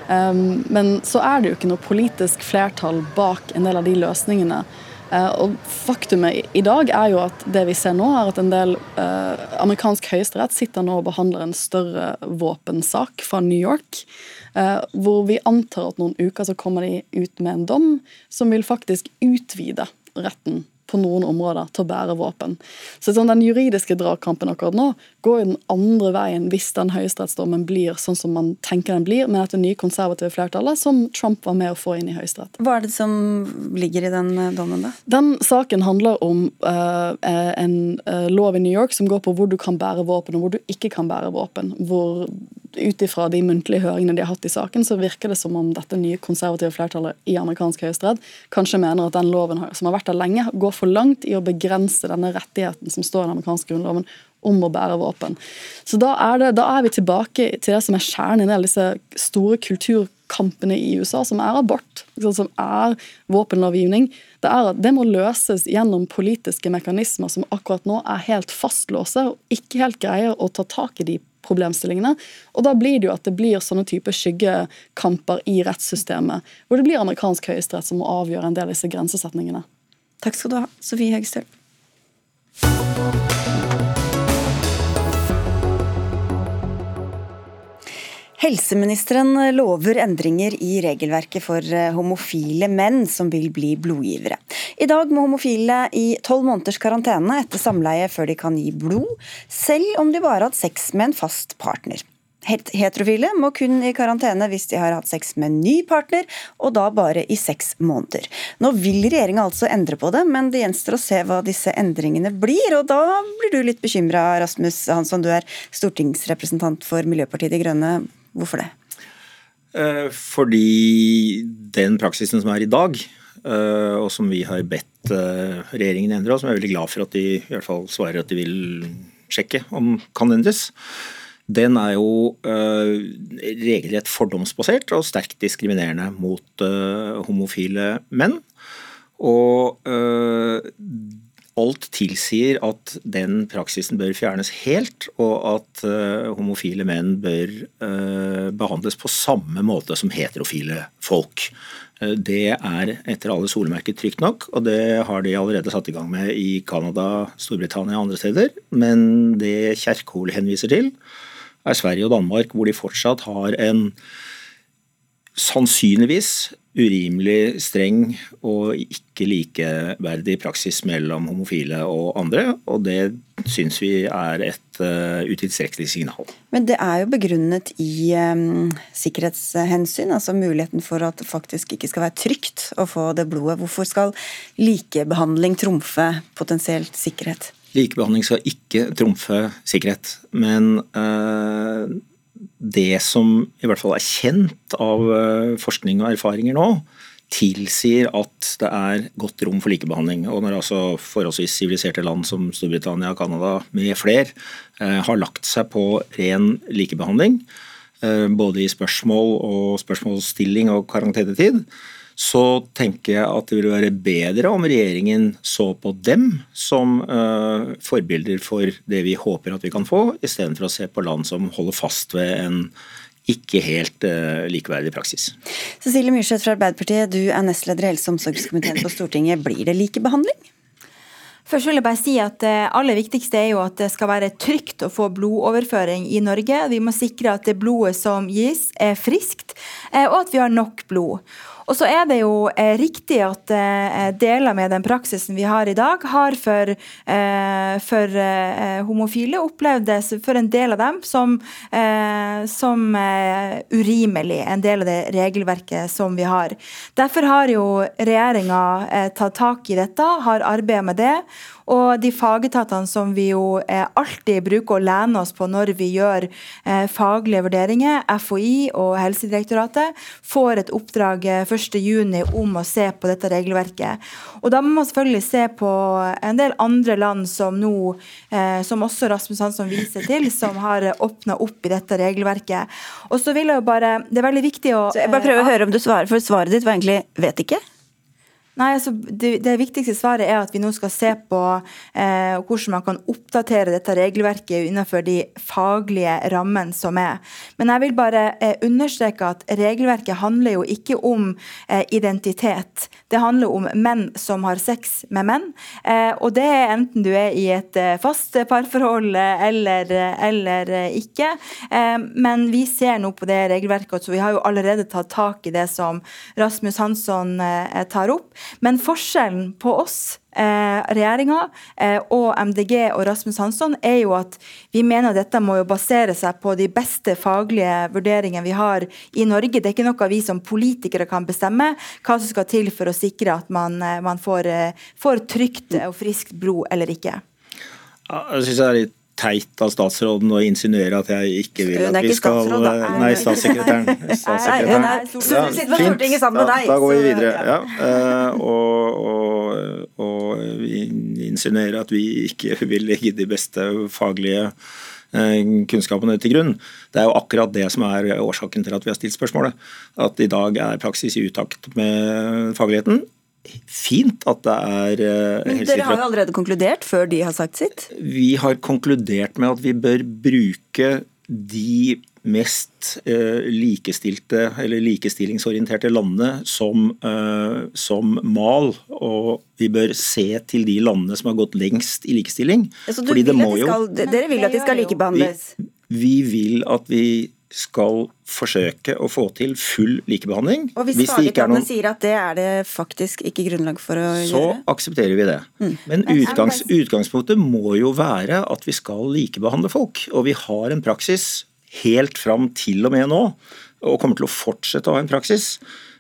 Um, men så er det jo ikke noe politisk flertall bak en del av de løsningene. Uh, og Faktumet i dag er jo at det vi ser nå, er at en del eh, amerikansk høyesterett sitter nå og behandler en større våpensak fra New York. eh, hvor vi antar at noen uker så kommer de ut med en dom som vil faktisk utvide retten på noen områder til å bære våpen. Så sånn, Den juridiske dragkampen akkurat nå går jo den andre veien hvis den høyesterettsdommen blir sånn som man tenker den blir, med dette nye konservative flertallet som Trump var med å få inn i Høyesterett. Hva er det som ligger i den eh, dommen, da? Den saken handler om uh, en uh, lov i New York som går på hvor du kan bære våpen og hvor du ikke kan bære våpen. Hvor ut ifra de muntlige høringene de har hatt i saken, så virker det som om dette nye konservative flertallet i amerikansk høyesterett kanskje mener at den loven som har vært der lenge, går for langt i å begrense denne rettigheten som står i den amerikanske grunnloven om å bære våpen. Så da er, det, da er vi tilbake til det som er kjernen i disse store kulturkampene i USA, som er abort, som er våpenlovgivning. Det, er, at det må løses gjennom politiske mekanismer som akkurat nå er helt fastlåse og ikke helt greier å ta tak i de problemstillingene. Og da blir det jo at det blir sånne type skyggekamper i rettssystemet, hvor det blir amerikansk høyesterett som må avgjøre en del av disse grensesetningene. Takk skal du ha, Sofie Høgstøl. Helseministeren lover endringer i regelverket for eh, homofile menn som vil bli blodgivere. I dag må homofile i tolv måneders karantene etter samleie før de kan gi blod, selv om de bare har hatt sex med en fast partner. Heterofile må kun i karantene hvis de har hatt sex med en ny partner, og da bare i seks måneder. Nå vil regjeringa altså endre på det, men det gjenstår å se hva disse endringene blir. Og da blir du litt bekymra, Rasmus Hansson, du er stortingsrepresentant for Miljøpartiet De Grønne. Hvorfor det? Eh, fordi den praksisen som er i dag, eh, og som vi har bedt eh, regjeringen endre, og som jeg er veldig glad for at de i hvert fall svarer at de vil sjekke om kan endres, den er jo regelrett fordomsbasert og sterkt diskriminerende mot homofile menn. Og alt tilsier at den praksisen bør fjernes helt, og at uh, homofile menn bør uh, behandles på samme måte som heterofile folk. Uh, det er etter alle solemerker trygt nok, og det har de allerede satt i gang med i Canada, Storbritannia og andre steder. Men det Kjerkol henviser til, er Sverige og Danmark, hvor de fortsatt har en sannsynligvis urimelig streng og ikke likeverdig praksis mellom homofile og andre, og det syns vi er et uh, utilstrekkelig signal. Men det er jo begrunnet i um, sikkerhetshensyn, altså muligheten for at det faktisk ikke skal være trygt å få det blodet. Hvorfor skal likebehandling trumfe potensielt sikkerhet? Likebehandling skal ikke trumfe sikkerhet, men uh, det som i hvert fall er kjent av uh, forskning og erfaringer nå, tilsier at det er godt rom for likebehandling. Og når altså forholdsvis siviliserte land som Storbritannia, Canada med fler eh, har lagt seg på ren likebehandling, eh, både i spørsmål og spørsmålsstilling og karantenetid, så tenker jeg at det ville være bedre om regjeringen så på dem som uh, forbilder for det vi håper at vi kan få, istedenfor å se på land som holder fast ved en ikke helt uh, likeverdig praksis. Cecilie Myrseth fra Arbeiderpartiet, du er nestleder i helse- og omsorgskomiteen på Stortinget. Blir det likebehandling? Først vil jeg bare si at Det aller viktigste er jo at det skal være trygt å få blodoverføring i Norge. Vi må sikre at det blodet som gis er friskt, eh, og at vi har nok blod. Og så er det jo eh, riktig at eh, deler med den praksisen vi har i dag, har for, eh, for eh, homofile opplevdes for en del av dem som, eh, som urimelig, en del av det regelverket som vi har. Derfor har jo regjeringa tatt tak i dette, har arbeidet med det. Og de fagetatene som vi jo alltid bruker å lene oss på når vi gjør faglige vurderinger, FHI og Helsedirektoratet, får et oppdrag 1.6 eh, om å se på dette regelverket. Og da må man selvfølgelig se på en del andre land som nå, som også Rasmus Hansson viser til, som har åpna opp i dette regelverket. Og så vil jeg jo bare, Det er veldig viktig å så Jeg bare prøver å høre om du svarer, for svaret ditt var egentlig 'vet ikke'? Nei, altså, det, det, viktigste svaret er at vi nå skal se på eh, hvordan man kan oppdatere dette regelverket innenfor de faglige rammene som er. Men jeg vil bare eh, understreke at regelverket handler jo ikke om eh, identitet. Det handler om menn som har sex med menn. Eh, og det er enten du er i et eh, fast parforhold eh, eller, eller ikke. men vi ser nå på det regelverket, så vi har jo allerede tatt tak i det som Rasmus Hansson tar opp. Men forskjellen på oss eh, regjeringa eh, og MDG og Rasmus Hansson er jo at vi mener dette må jo basere seg på de beste faglige vurderingene vi har i Norge. Det er ikke noe vi som politikere kan bestemme hva som skal til for å sikre at man, eh, man får, eh, får trygt og friskt blod eller ikke. Jeg synes det er litt teit av statsråden å insinuere at jeg ikke vil at vi skal Nei, statssekretæren. statssekretæren. Ja, fint. Da, går vi videre. Ja. Eh, og, og, og vi insinuerer at vi ikke vil legge de beste faglige eh, kunnskapene til grunn. Det er jo akkurat det som er årsaken til at vi har stilt spørsmålet. At i dag er praksis i utakt med fagligheten fint at det er eh, Men Dere har jo allerede konkludert før de har sagt sitt? Vi har konkludert med at vi bør bruke de mest uh, likestilte eller likestillingsorienterte landene som, uh, som, mal. Og vi bør se til de landene som har gått lengst i likestilling. Ja, så vil de skal, dere vil at de skal likebehandles? Vi, vi vil at vi skal forsøke å få til full likebehandling. Og hvis, hvis fagetatene noen... sier at det er det faktisk ikke grunnlag for å så gjøre? Så aksepterer vi det. Mm. Men utgangs, utgangspunktet må jo være at vi skal likebehandle folk. Og vi har en praksis helt fram til og med nå, og kommer til å fortsette å ha en praksis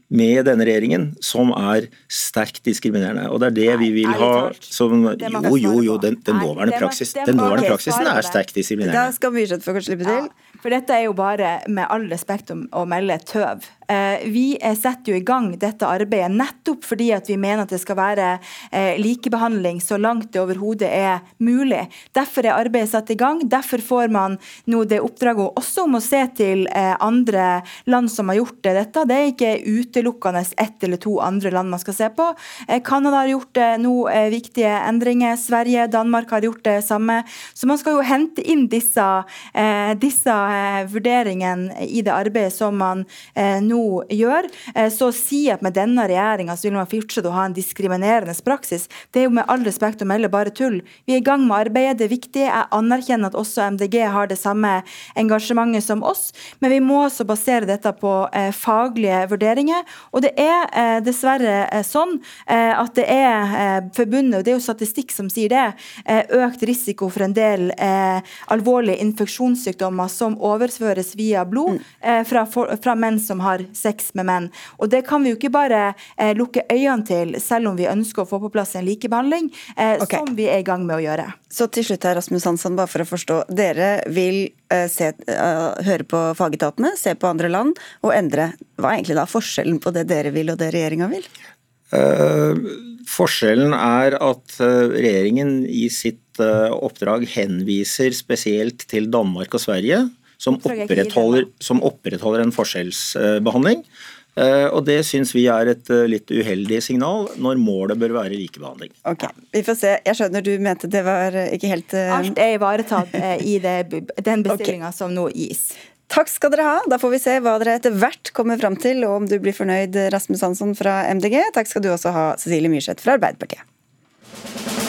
med denne regjeringen som er sterkt diskriminerende. Og det er det vi vil ha som Jo, jo, jo, den, den nåværende praksis, den nåværende praksisen er sterkt diskriminerende. Da skal Myrseth få slippe til. For dette er jo bare, med all respekt å melde, tøv. Eh, vi setter jo i gang dette arbeidet nettopp fordi at vi mener at det skal være eh, likebehandling så langt det overhodet er mulig. Derfor er arbeidet satt i gang. Derfor får man nå det oppdraget også om å se til eh, andre land som har gjort dette. Det er ikke utelukkende ett eller to andre land man skal se på. Canada har gjort nå viktige endringer. Sverige, Danmark har gjort det samme. Så man skal jo hente inn disse, disse vurderingene vurderingen i det arbeidet som man eh, nå gjør. Eh, så å si at med denne regjeringa vil man fortsette å ha en diskriminerende praksis, det er jo med all respekt å melde bare tull. Vi er i gang med arbeidet, det er viktig. Jeg anerkjenner at også MDG har det samme engasjementet som oss, men vi må også basere dette på eh, faglige vurderinger. Og det er eh, dessverre sånn at det er forbundet, og det er jo statistikk som sier det, økt risiko for en del alvorlige infeksjonssykdommer som overføres via blod mm. fra, fra, menn som har sex med menn. Og Det kan vi jo ikke bare lukke øynene til, selv om vi ønsker å få på plass en likebehandling, okay. som vi er i gang med å gjøre. Så til slutt her, Rasmus Hansson, bare for å forstå. Dere vil se, høre på fagetatene, se på andre land og endre. Hva er egentlig da forskjellen på det dere vil og det regjeringa vil? Uh, forskjellen er at uh, regjeringen i sitt oppdrag henviser spesielt til Danmark og Sverige, som opprettholder, som opprettholder en forskjellsbehandling. Og Det syns vi er et litt uheldig signal, når målet bør være likebehandling. Ok, Vi får se. Jeg skjønner du mente det var ikke helt Alt er ivaretatt i det, den bestillinga okay. som nå gis. Takk skal dere ha. Da får vi se hva dere etter hvert kommer fram til, og om du blir fornøyd, Rasmus Hansson fra MDG. Takk skal du også ha, Cecilie Myrseth fra Arbeiderpartiet.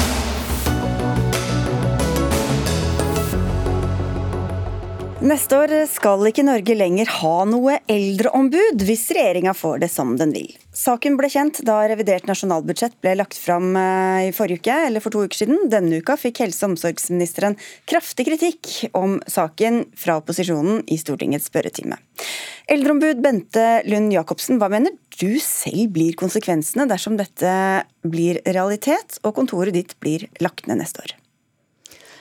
Neste år skal ikke Norge lenger ha noe eldreombud, hvis regjeringa får det som den vil. Saken ble kjent da revidert nasjonalbudsjett ble lagt fram eh, i forrige uke, eller for to uker siden. Denne uka fikk helse- og omsorgsministeren kraftig kritikk om saken fra opposisjonen i Stortingets spørretime. Eldreombud Bente Lund Jacobsen, hva mener du selv blir konsekvensene dersom dette blir realitet og kontoret ditt blir lagt ned neste år?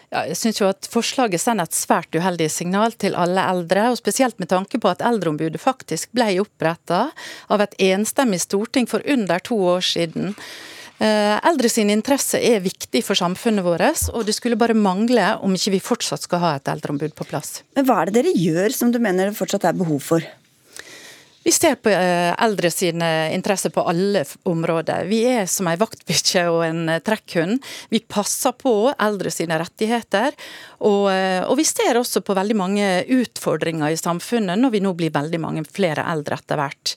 Ja, jeg synes jo at Forslaget sender et svært uheldig signal til alle eldre, og spesielt med tanke på at Eldreombudet faktisk ble oppretta av et enstemmig storting for under to år siden. Eh, eldre sin interesse er viktig for samfunnet vårt, og det skulle bare mangle om ikke vi fortsatt skal ha et eldreombud på plass. Men Hva er det dere gjør som du mener det fortsatt er behov for? Vi ser på eh, eldre sine interesser på alle områder. Vi er som ei vaktbikkje og en eh, trekkhund. Vi passer på eldre sine rettigheter. Og, eh, og, vi ser også på veldig mange utfordringer i samfunnet når vi nå blir veldig mange flere eldre etter hvert.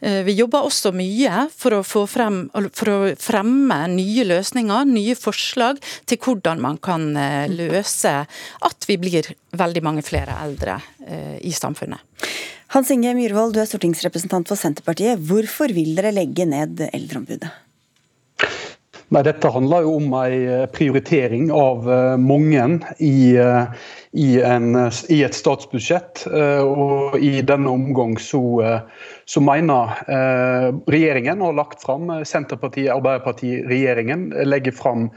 Vi jobber også mye for å, frem, for å, fremme nye løsninger, nye forslag til hvordan man kan løse at vi blir veldig mange flere eldre i samfunnet. Hans Inge Myhrvold, du er stortingsrepresentant for Senterpartiet. Hvorfor vil dere legge ned Eldreombudet? Nei, Dette handler jo om en eh, prioritering av eh, mange i, eh, i, en, i, et statsbudsjett. Og i denne omgang så, så mener regjeringen, og har lagt fram, Senterpartiet, Arbeiderpartiet, regjeringen legger fram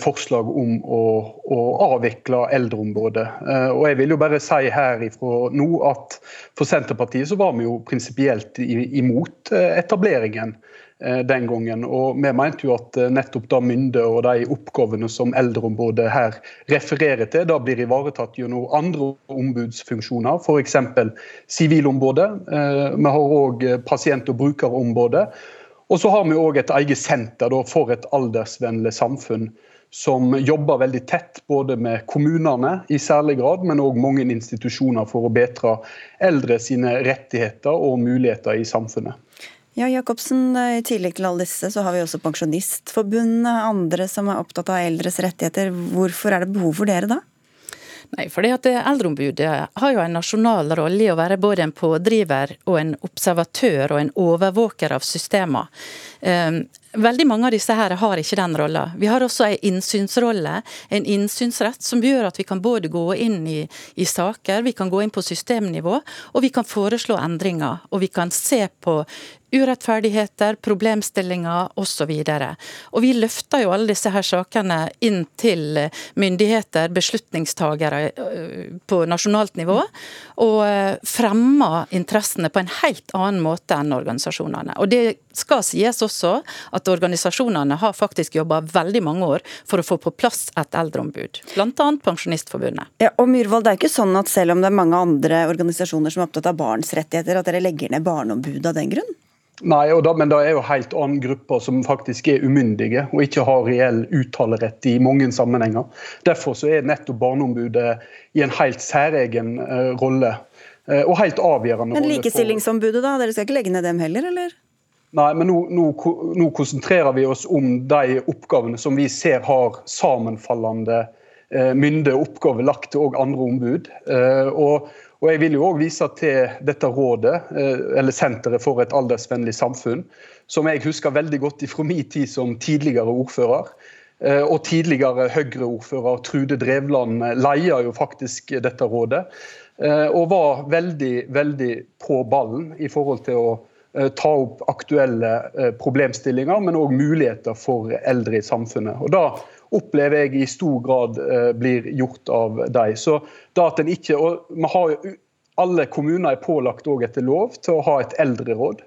forslag om å, å avvikle eldreområdet. Eh, og jeg vil jo bare si her ifra nå at for Senterpartiet så var vi jo prinsipielt imot eh, etableringen den gangen. Og vi mente jo at nettopp da mynde og de oppgavene som Eldreombudet her refererer til, da blir ivaretatt gjennom andre ombudsfunksjoner, f.eks. Sivilombudet. Vi har òg pasient- og brukerombudet. Og så har vi òg et eget senter for et aldersvennlig samfunn som jobber veldig tett både med kommunene i særlig grad, men òg mange institusjoner for å bedre eldre sine rettigheter og muligheter i samfunnet. Ja, Jacobsen, I tillegg til alle disse, så har vi også Pensjonistforbundet, andre som er opptatt av eldres rettigheter. Hvorfor er det behov for dere da? Nei, fordi at Eldreombudet har jo en nasjonal rolle i å være både en pådriver og en observatør og en overvåker av systemer. Ehm, veldig mange av disse her har ikke den rolla. Vi har også en innsynsrolle, en innsynsrett, som gjør at vi kan både gå inn i, i, saker, vi kan gå inn på systemnivå, og vi kan foreslå endringer. Og vi kan se på urettferdigheter, problemstillinger osv. Og vi løfter jo alle disse her sakene inn til myndigheter, beslutningstagere øh, på nasjonalt nivå, og øh, fremmer interessene på en helt annen måte enn organisasjonene. Og det skal sies også at organisasjonene har faktisk jobba veldig mange år for å få på plass et eldreombud, bl.a. Pensjonistforbundet. Ja, og Myhrvold, det er ikke sånn at selv om det er mange andre organisasjoner som er opptatt av barns rettigheter, at dere legger ned Barneombudet av den grunn? Nei, da, men det er jo helt annen grupper som faktisk er umyndige og ikke har reell uttalerett i mange sammenhenger. Derfor så er nettopp Barneombudet i en helt særegen uh, rolle. Uh, og helt avgjørende Men Likestillingsombudet, da? Dere skal ikke legge ned dem heller, eller? Nei, men nå, nå, nå, konsentrerer vi oss om de oppgavene som vi ser har sammenfallende eh, mynde oppgaver lagt til andre ombud. og og Jeg vil jo også vise til dette rådet, eh, eller Senteret for et aldersvennlig samfunn, som jeg husker veldig godt fra min tid som tidligere ordfører. Eh, og tidligere Høyre-ordfører Trude Drevland leier jo faktisk dette rådet. Eh, og var veldig, veldig på ballen i forhold til å ta opp aktuelle problemstillinger, men òg muligheter for eldre i samfunnet. Og da opplever jeg i stor grad eh, blir gjort av deg. Så da at en ikke, og har Alle kommuner er pålagt etter lov til å ha et eldreråd.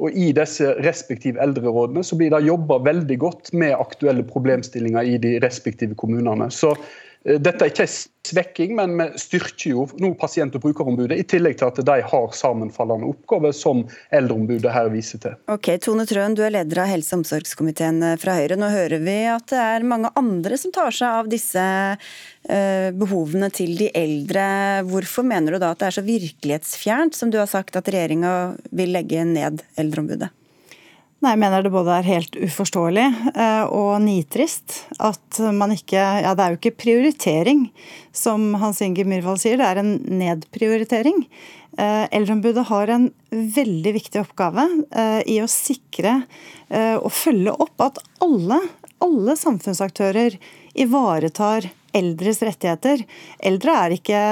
Og I disse respektive eldrerådene så blir det jobba veldig godt med aktuelle problemstillinger i de respektive kommunene. Så Eh, dette er ikke en svekking, men vi styrker jo nå pasient- og brukerombudet, i tillegg til at de har sammenfallende oppgaver, som Eldreombudet her viser til. Ok, Tone Trøen, du er leder av helse- og omsorgskomiteen eh, fra Høyre. Nå hører vi at det er mange andre som tar seg av disse uh, behovene til de eldre. Hvorfor mener du da at det er så virkelighetsfjernt, som du har sagt at regjeringa vil legge ned Eldreombudet? Nei, Jeg mener det både er helt uforståelig eh, og nitrist at man ikke Ja, det er jo ikke prioritering, som Hans Inge Myhrvold sier, det er en nedprioritering. Eh, eldreombudet har en veldig viktig oppgave eh, i å sikre og følge opp at alle, alle samfunnsaktører ivaretar eldres rettigheter. Eldre er ikke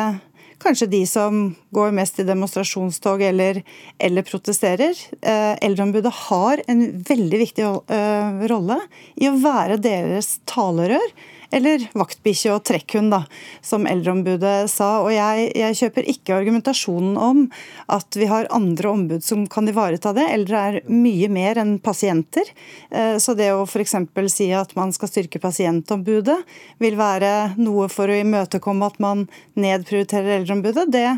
kanskje de som går mest i demonstrasjonstog eller, eller protesterer. Eh, Eldreombudet har en veldig viktig eh, rolle i å være deres talerør eller vaktbikkje og trekkhund, da, som Eldreombudet sa. Og jeg, jeg, kjøper ikke argumentasjonen om at vi har andre ombud som kan ivareta det. Eldre er mye mer enn pasienter. Eh, så det å f.eks. si at man skal styrke pasientombudet, vil være noe for å imøtekomme at man nedprioriterer Eldreombudet, det,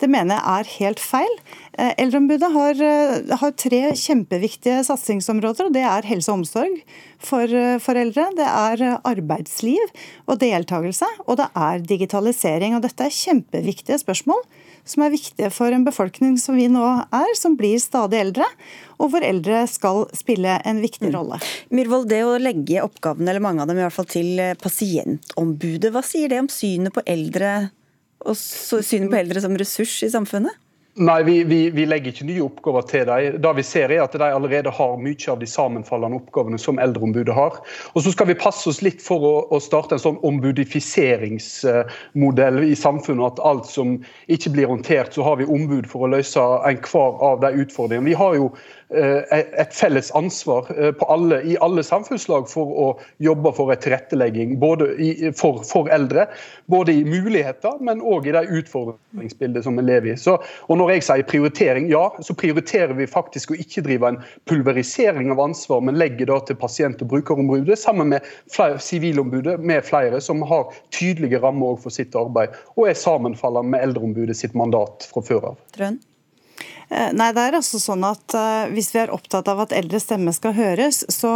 det mener jeg er helt feil. Eh, eldreombudet har, eh, har, tre kjempeviktige satsingsområder. og Det er helse og omsorg for, foreldre. det er arbeidsliv og deltakelse, og det er digitalisering. Og Dette er kjempeviktige spørsmål som er viktige for en befolkning som vi nå er, som blir stadig eldre, og hvor eldre skal spille en viktig mm. rolle. Mm. Myhrvold, det å legge oppgavene, eller mange av dem i hvert fall, til pasientombudet, hva sier det om synet på eldre, og synet på eldre som ressurs i samfunnet? Nei, vi, vi, vi, legger ikke nye oppgaver til dem. Det vi ser er at De allerede har mye av de sammenfallende oppgavene som Eldreombudet har. Og Så skal vi passe oss litt for å, å starte en sånn ombudifiseringsmodell i samfunnet. At alt som ikke blir håndtert, så har vi ombud for å løse enhver av de utfordringene. Vi har jo et felles ansvar eh, alle, i alle samfunnslag for å jobbe for et tilrettelegging i, for, for, eldre. Både i muligheter, men òg i det utfordringsbildet som vi lever i. Så, og Når jeg sier prioritering, ja, så prioriterer vi faktisk å ikke drive en pulverisering av ansvar, men legger det til pasient- og brukerombudet sammen med Sivilombudet med flere som har tydelige rammer for sitt arbeid, og er sammenfallende med Eldreombudet sitt mandat fra før av. Trøn. Eh, nei, det er altså sånn at uh, Hvis vi er opptatt av at eldres stemme skal høres, så,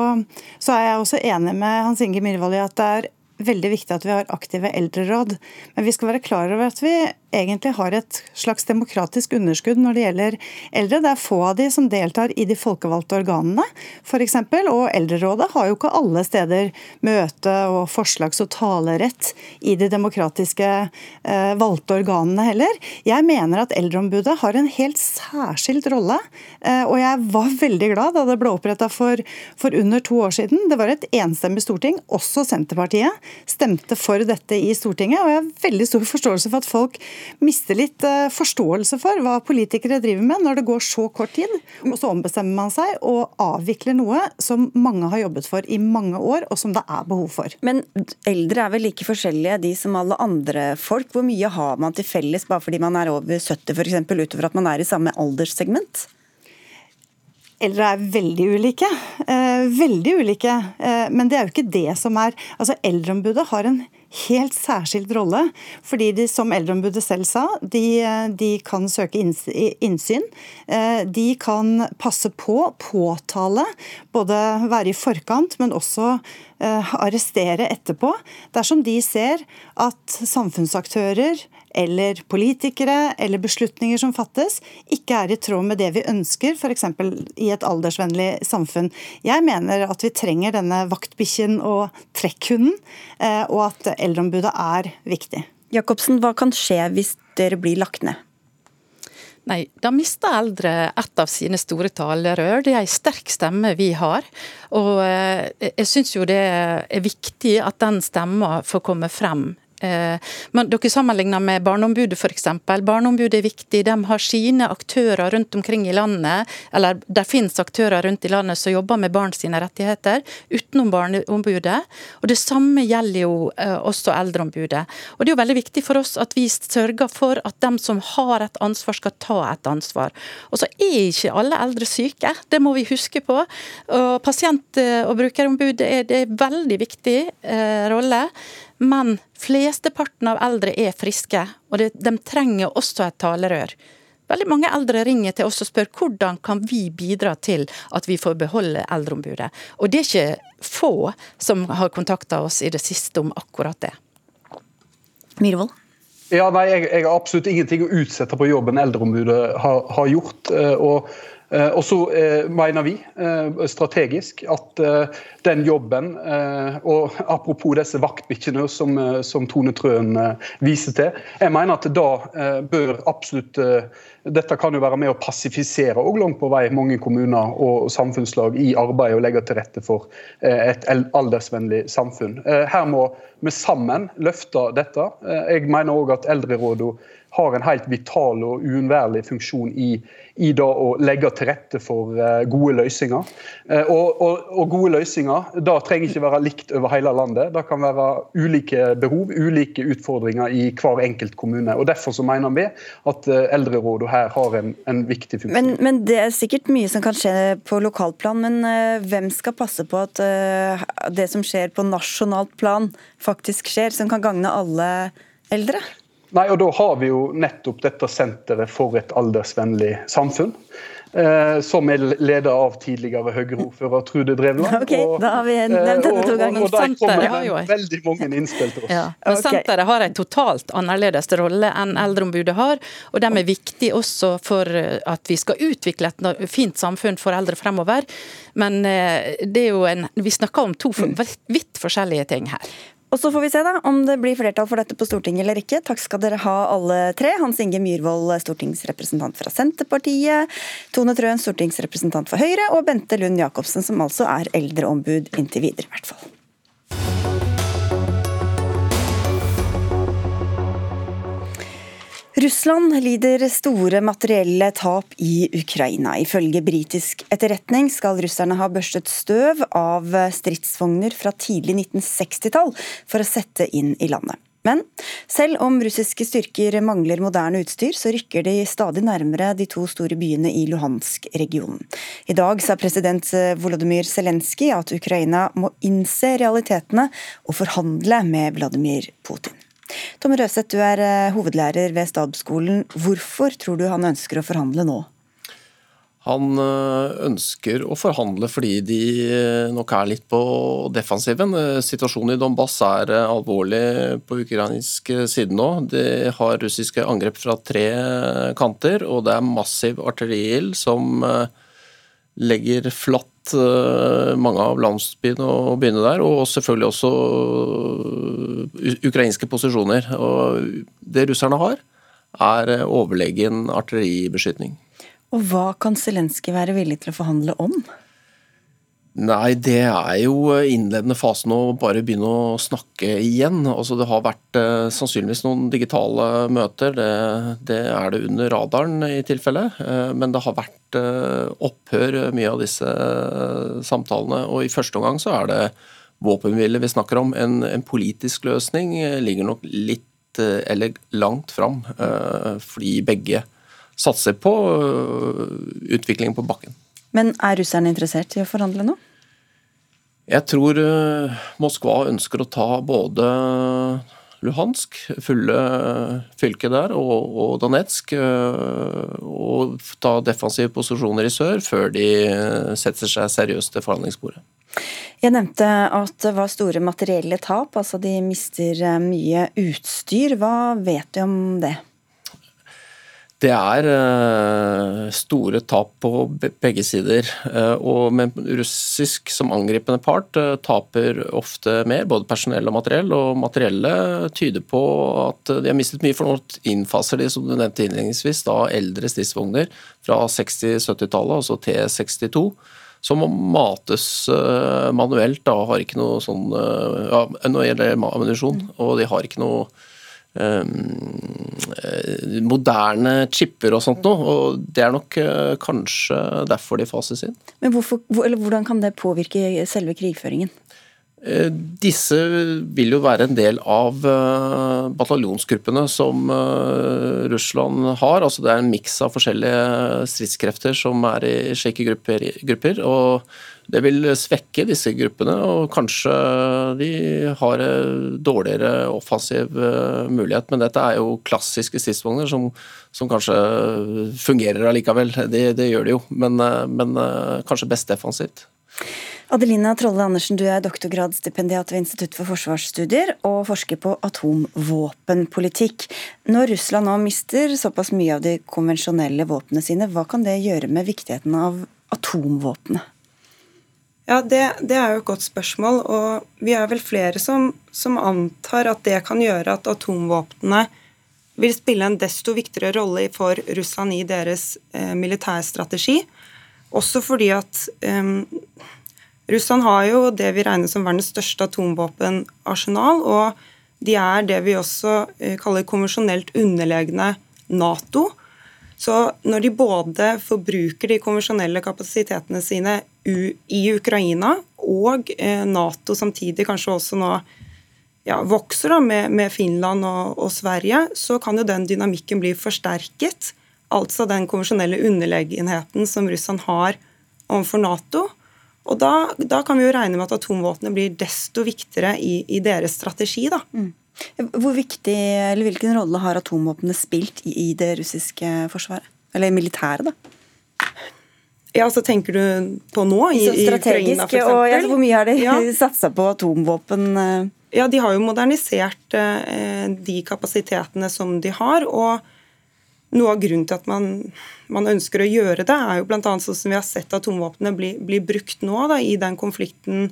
så er jeg også enig med Hans Inge Myhrvold i at det er veldig viktig at vi har aktive eldreråd. Men vi skal være klar over at vi egentlig har et slags demokratisk underskudd når det gjelder eldre. Det er få av de som deltar i de folkevalgte organene, f.eks. Og Eldrerådet har jo ikke alle steder møte og forslags- og talerett i de demokratiske eh, valgte organene heller. Jeg mener at Eldreombudet har en helt særskilt rolle, eh, og jeg var veldig glad da det ble oppretta for, for under to år siden. Det var et enstemmig storting, også Senterpartiet stemte for dette i Stortinget. Og jeg har veldig stor forståelse for at folk mister litt eh, forståelse for hva politikere driver med når det går så kort tid, og så ombestemmer man seg og avvikler noe som mange har jobbet for i mange år, og som det er behov for. Men eldre er vel like forskjellige de som alle andre folk? Hvor mye har man til felles bare fordi man er over 70 f.eks., utover at man er i samme alderssegment? Eldre er veldig ulike. Eh, veldig ulike. Eh, men det er jo ikke det som er Altså, Eldreombudet har en helt særskilt rolle. Fordi de, som Eldreombudet selv sa, de, de kan søke innsyn. Eh, de kan passe på, påtale, både være i forkant, men også eh, arrestere etterpå. Dersom de ser at samfunnsaktører eller politikere eller beslutninger som fattes, ikke er i tråd med det vi ønsker, f.eks. i et aldersvennlig samfunn. Jeg mener at vi trenger denne vaktbikkjen og trekkhunden, eh, og at Eldreombudet er viktig. Jacobsen, hva kan skje hvis dere blir lagt ned? Nei, da mister eldre et av sine store talerør. Det er en sterk stemme vi har. Og eh, jeg syns jo det er viktig at den stemma får komme frem men dere sammenligner med Barneombudet f.eks. Barneombudet er viktig. De har sine aktører rundt omkring i landet, eller det finnes aktører rundt i landet som jobber med barn sine rettigheter, utenom Barneombudet. Og Det samme gjelder jo eh, også Eldreombudet. Og Det er jo veldig viktig for oss at vi sørger for at de som har et ansvar, skal ta et ansvar. Og så er ikke alle eldre syke, det må vi huske på. Og Pasient- og brukerombudet er, det er veldig viktig eh, rolle. Men flesteparten av eldre er friske, og de trenger også et talerør. Veldig mange eldre ringer til oss og spør hvordan kan vi bidra til at vi får beholde Eldreombudet. Og det er ikke få som har kontakta oss i det siste om akkurat det. Myhrvold? Ja, nei, jeg, jeg, har absolutt ingenting å utsette på jobben Eldreombudet har, har gjort. Eh, og og så eh, mener vi eh, strategisk at den jobben, og apropos disse vaktbikkjene som, som Tone Trøen viser til, jeg mener at da bør absolutt dette kan jo være med å passifisere og langt på vei mange kommuner og samfunnslag i arbeidet og legge til rette for et aldersvennlig samfunn. Her må vi sammen løfte dette. Jeg mener òg at eldrerådene har en helt vital og uunnværlig funksjon i, i å legge til rette for uh, gode løsninger. Uh, og, og, og, gode løsninger da trenger ikke være likt over hele landet. Det kan være ulike behov, ulike utfordringer i hver enkelt kommune. og Derfor så mener vi at eldrerådene Eldrerådet her har en, en viktig funksjon. Men, men, Det er sikkert mye som kan skje på lokalplan, men hvem skal passe på at det som skjer på nasjonalt plan faktisk skjer, som kan gagne alle eldre? Nei, og Da har vi jo nettopp dette senteret for et aldersvennlig samfunn. Eh, som er leder av tidligere Høyre-ordfører Trude Drevland. [LAUGHS] Ok, og, da har vi nevnt dette to ganger. Og, og, og der kommer veldig mange innspill til oss. Ja. Men okay. Senteret har en totalt annerledes rolle enn Eldreombudet har. Og de er viktige også for at vi skal utvikle et fint samfunn for eldre fremover. Men eh, det er jo en, vi snakker om to vidt forskjellige ting her. Og Så får vi se da, om det blir flertall for dette på Stortinget eller ikke. Takk skal dere ha alle tre. Hans Inge Myhrvold, stortingsrepresentant fra Senterpartiet. Tone Trøen, stortingsrepresentant for Høyre. Og Bente Lund Jacobsen, som altså er eldreombud inntil videre, i hvert fall. Russland lider store materielle tap i Ukraina. Ifølge britisk etterretning skal russerne ha børstet støv av stridsvogner fra tidlig 1960-tall for å sette inn i landet. Men selv om russiske styrker mangler moderne utstyr, så rykker de stadig nærmere de to store byene i Luhansk-regionen. I dag sa president Volodymyr Zelenskyj at Ukraina må innse realitetene og forhandle med Vladimir Putin. Tom Røseth, du er eh, hovedlærer ved Stabsskolen. Hvorfor tror du han ønsker å forhandle nå? Han eh, ønsker å forhandle fordi de eh, nok er litt på defensiven. Situasjonen i Donbass er alvorlig på ukrainsk side nå. De har russiske angrep fra tre kanter, og det er massiv artilleriild som legger flatt Eh, mange av landsbyene og byene der, og selvfølgelig også eh, ukrainske posisjoner. Og det russerne har, er eh, overlegen artilleribeskytning. Og hva kan Zelenskyj være villig til å forhandle om? Nei, det er jo innledende fasen å bare begynne å snakke igjen. Altså, det har vært eh, sannsynligvis noen digitale møter, det, det, er det under radaren i tilfelle. Eh, men det har vært eh, opphør mye av disse eh, samtalene. Og i første omgang så er det våpenhvile vi snakker om. En, en, politisk løsning eh, ligger nok litt eh, eller langt fram, fordi begge satser på utvikling på bakken. Men er russerne interessert i å forhandle nå? Jeg tror Moskva ønsker å ta både Luhansk, fulle fylket der, og, og Donetsk. Og ta defensive posisjoner i sør før de setter seg seriøst til forhandlingsbordet. Jeg nevnte at det var store materielle tap, altså de mister mye utstyr. Hva vet du om det? Det er uh, store tap på begge sider. Uh, og med russisk som angripende part uh, taper ofte mer, både personell og materiell. Og materiellet tyder på at de har mistet mye, for nå innfaser de, som du nevnte innledningsvis, da eldre stridsvogner fra 60-70-tallet, altså T62 som må mates manuelt. da har ikke noe sånn ja, Når det gjelder ammunisjon, og de har ikke noe Eh, moderne chipper og sånt noe. Og det er nok eh, kanskje derfor de fases inn. Men hvorfor, Hvordan kan det påvirke selve krigføringen? Eh, disse vil jo være en del av bataljonsgruppene som Russland har. altså Det er en miks av forskjellige stridskrefter som er i slike grupper. og det vil svekke disse gruppene, og kanskje de har dårligere offensiv eh, mulighet. Men dette er jo klassiske stridsvogner som, som, kanskje fungerer allikevel. Det, det, gjør de jo, men, eh, men eh, kanskje best defensivt. Adelina Trolle Andersen, du er doktorgradsstipendiat ved Institutt for forsvarsstudier og forsker på atomvåpenpolitikk. Når Russland nå mister såpass mye av de konvensjonelle våpnene sine, hva kan det gjøre med viktigheten av atomvåpenet? Ja, det, det, er jo et godt spørsmål. Og vi er vel flere som, som antar at det kan gjøre at atomvåpnene vil spille en desto viktigere rolle for Russland i deres eh, militærstrategi. Også fordi at eh, Russland har jo det vi regner som verdens største atomvåpenarsenal. Og de er det vi også eh, kaller konvensjonelt underlegne Nato. Så når de både forbruker de konvensjonelle kapasitetene sine i Ukraina og eh, Nato samtidig kanskje også nå ja, vokser da med, med Finland og, og, Sverige, så kan jo den dynamikken bli forsterket. Altså den konvensjonelle underlegenheten som Russland har overfor Nato. Og da, da kan vi jo regne med at atomvåpnene blir desto viktigere i, i deres strategi. da. Mm. Hvor viktig, eller Hvilken rolle har atomvåpnene spilt i, i det russiske forsvaret? Eller militæret, da? Ja, så Tenker du på nå, i, i Ukraina f.eks.? Og ja, hvor mye har de ja. [LAUGHS] satsa på atomvåpen? Eh? Ja, De har jo modernisert eh, de kapasitetene som de har. og Noe av grunnen til at man, man ønsker å gjøre det, er jo bl.a. sånn som vi har sett atomvåpnene bli, bli brukt nå da, i den konflikten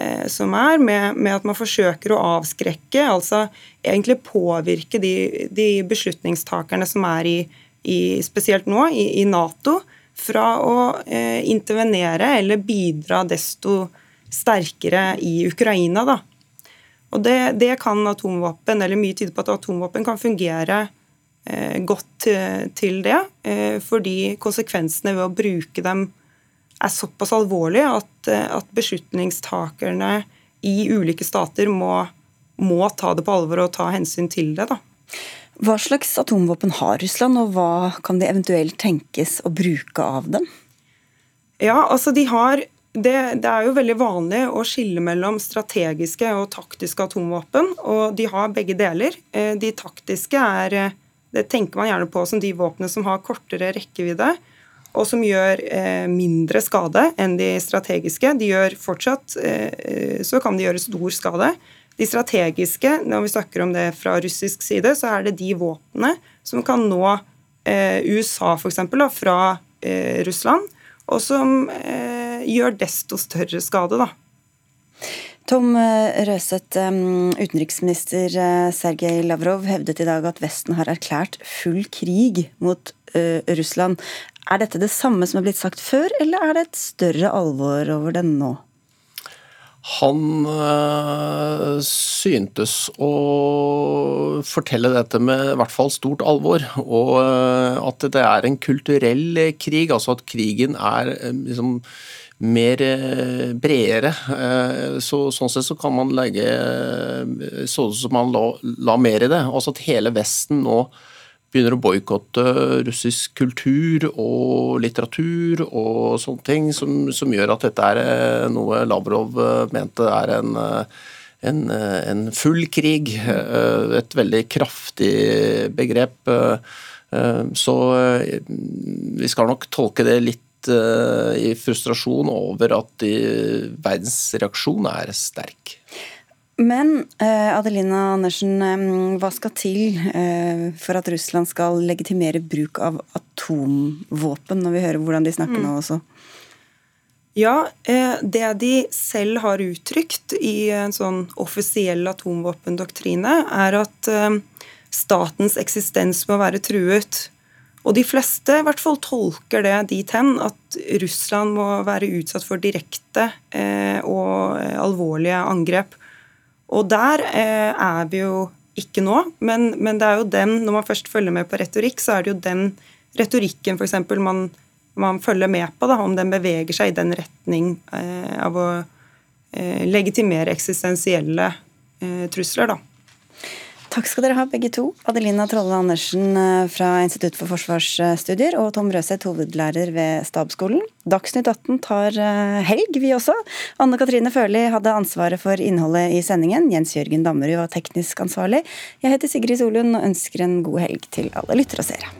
Eh, som er, med, med, at man forsøker å avskrekke, altså egentlig påvirke de, de beslutningstakerne som er i, i spesielt nå, i, i, Nato, fra å eh, intervenere eller bidra desto sterkere i Ukraina. Da. Og det, det, kan atomvåpen, eller mye tyder på at atomvåpen kan fungere godt til, det, eh, fordi konsekvensene ved å bruke dem er såpass alvorlige at, eh, at beslutningstakerne i ulike stater må, må, ta det på alvor og ta hensyn til det. Da. Hva slags atomvåpen har Russland, og hva kan det eventuelt tenkes å bruke av dem? Ja, altså de har det, det, er jo veldig vanlig å skille mellom strategiske og taktiske atomvåpen, og de har begge deler. Eh, de taktiske er eh, Det tenker man gjerne på som de våpnene som har kortere rekkevidde og som gjør eh, mindre skade enn de strategiske. De gjør fortsatt eh, Så kan de gjøre stor skade. De strategiske, når vi snakker om det fra russisk side, så er det de våpnene som kan nå eh, USA f.eks. fra eh, Russland, og som eh, gjør desto større skade. da. Tom eh, Røseth, utenriksminister Sergej Lavrov hevdet i dag at Vesten har erklært full krig mot Russland. Er dette det samme som er blitt sagt før, eller er det et større alvor over det nå? Han syntes å fortelle dette med i hvert fall stort alvor. Og at det er en kulturell krig, altså at krigen er liksom mer bredere. Så, sånn sett så kan man legge Sånn som man la, la mer i det. Altså at hele Vesten nå begynner å boikotte russisk kultur og litteratur og sånne ting, som, som, gjør at dette er eh, noe Lavrov eh, mente er en, eh, en, en full krig. Et veldig kraftig begrep. Så vi skal nok tolke det litt i frustrasjon over at verdens reaksjon er sterk. Men eh, Adelina Andersen, hva skal til eh, for at Russland skal legitimere bruk av atomvåpen, når vi hører hvordan de snakker mm. nå også? Ja, eh, det de selv har uttrykt i en sånn offisiell atomvåpendoktrine, er at statens eksistens må være truet. Og de fleste i hvert fall tolker det dit hen at Russland må være utsatt for direkte eh, og alvorlige angrep. Og der eh, er vi jo ikke nå, men, men, det er jo den, når man først følger med på retorikk, så er det jo den retorikken f.eks. Man, man følger med på, da, om den beveger seg i den retning eh, av å eh, legitimere eksistensielle eh, trusler. da. Takk skal dere ha, begge to. Adelina Trolle Andersen eh, fra Institutt for forsvarsstudier og Tom Røseth, hovedlærer ved Stabsskolen. Dagsnytt 18 tar eh, helg, vi også. Anne Katrine Førli hadde ansvaret for innholdet i sendingen. Jens Jørgen Dammerud var teknisk ansvarlig. Jeg heter Sigrid Solund og ønsker en god helg til alle lyttere og seere.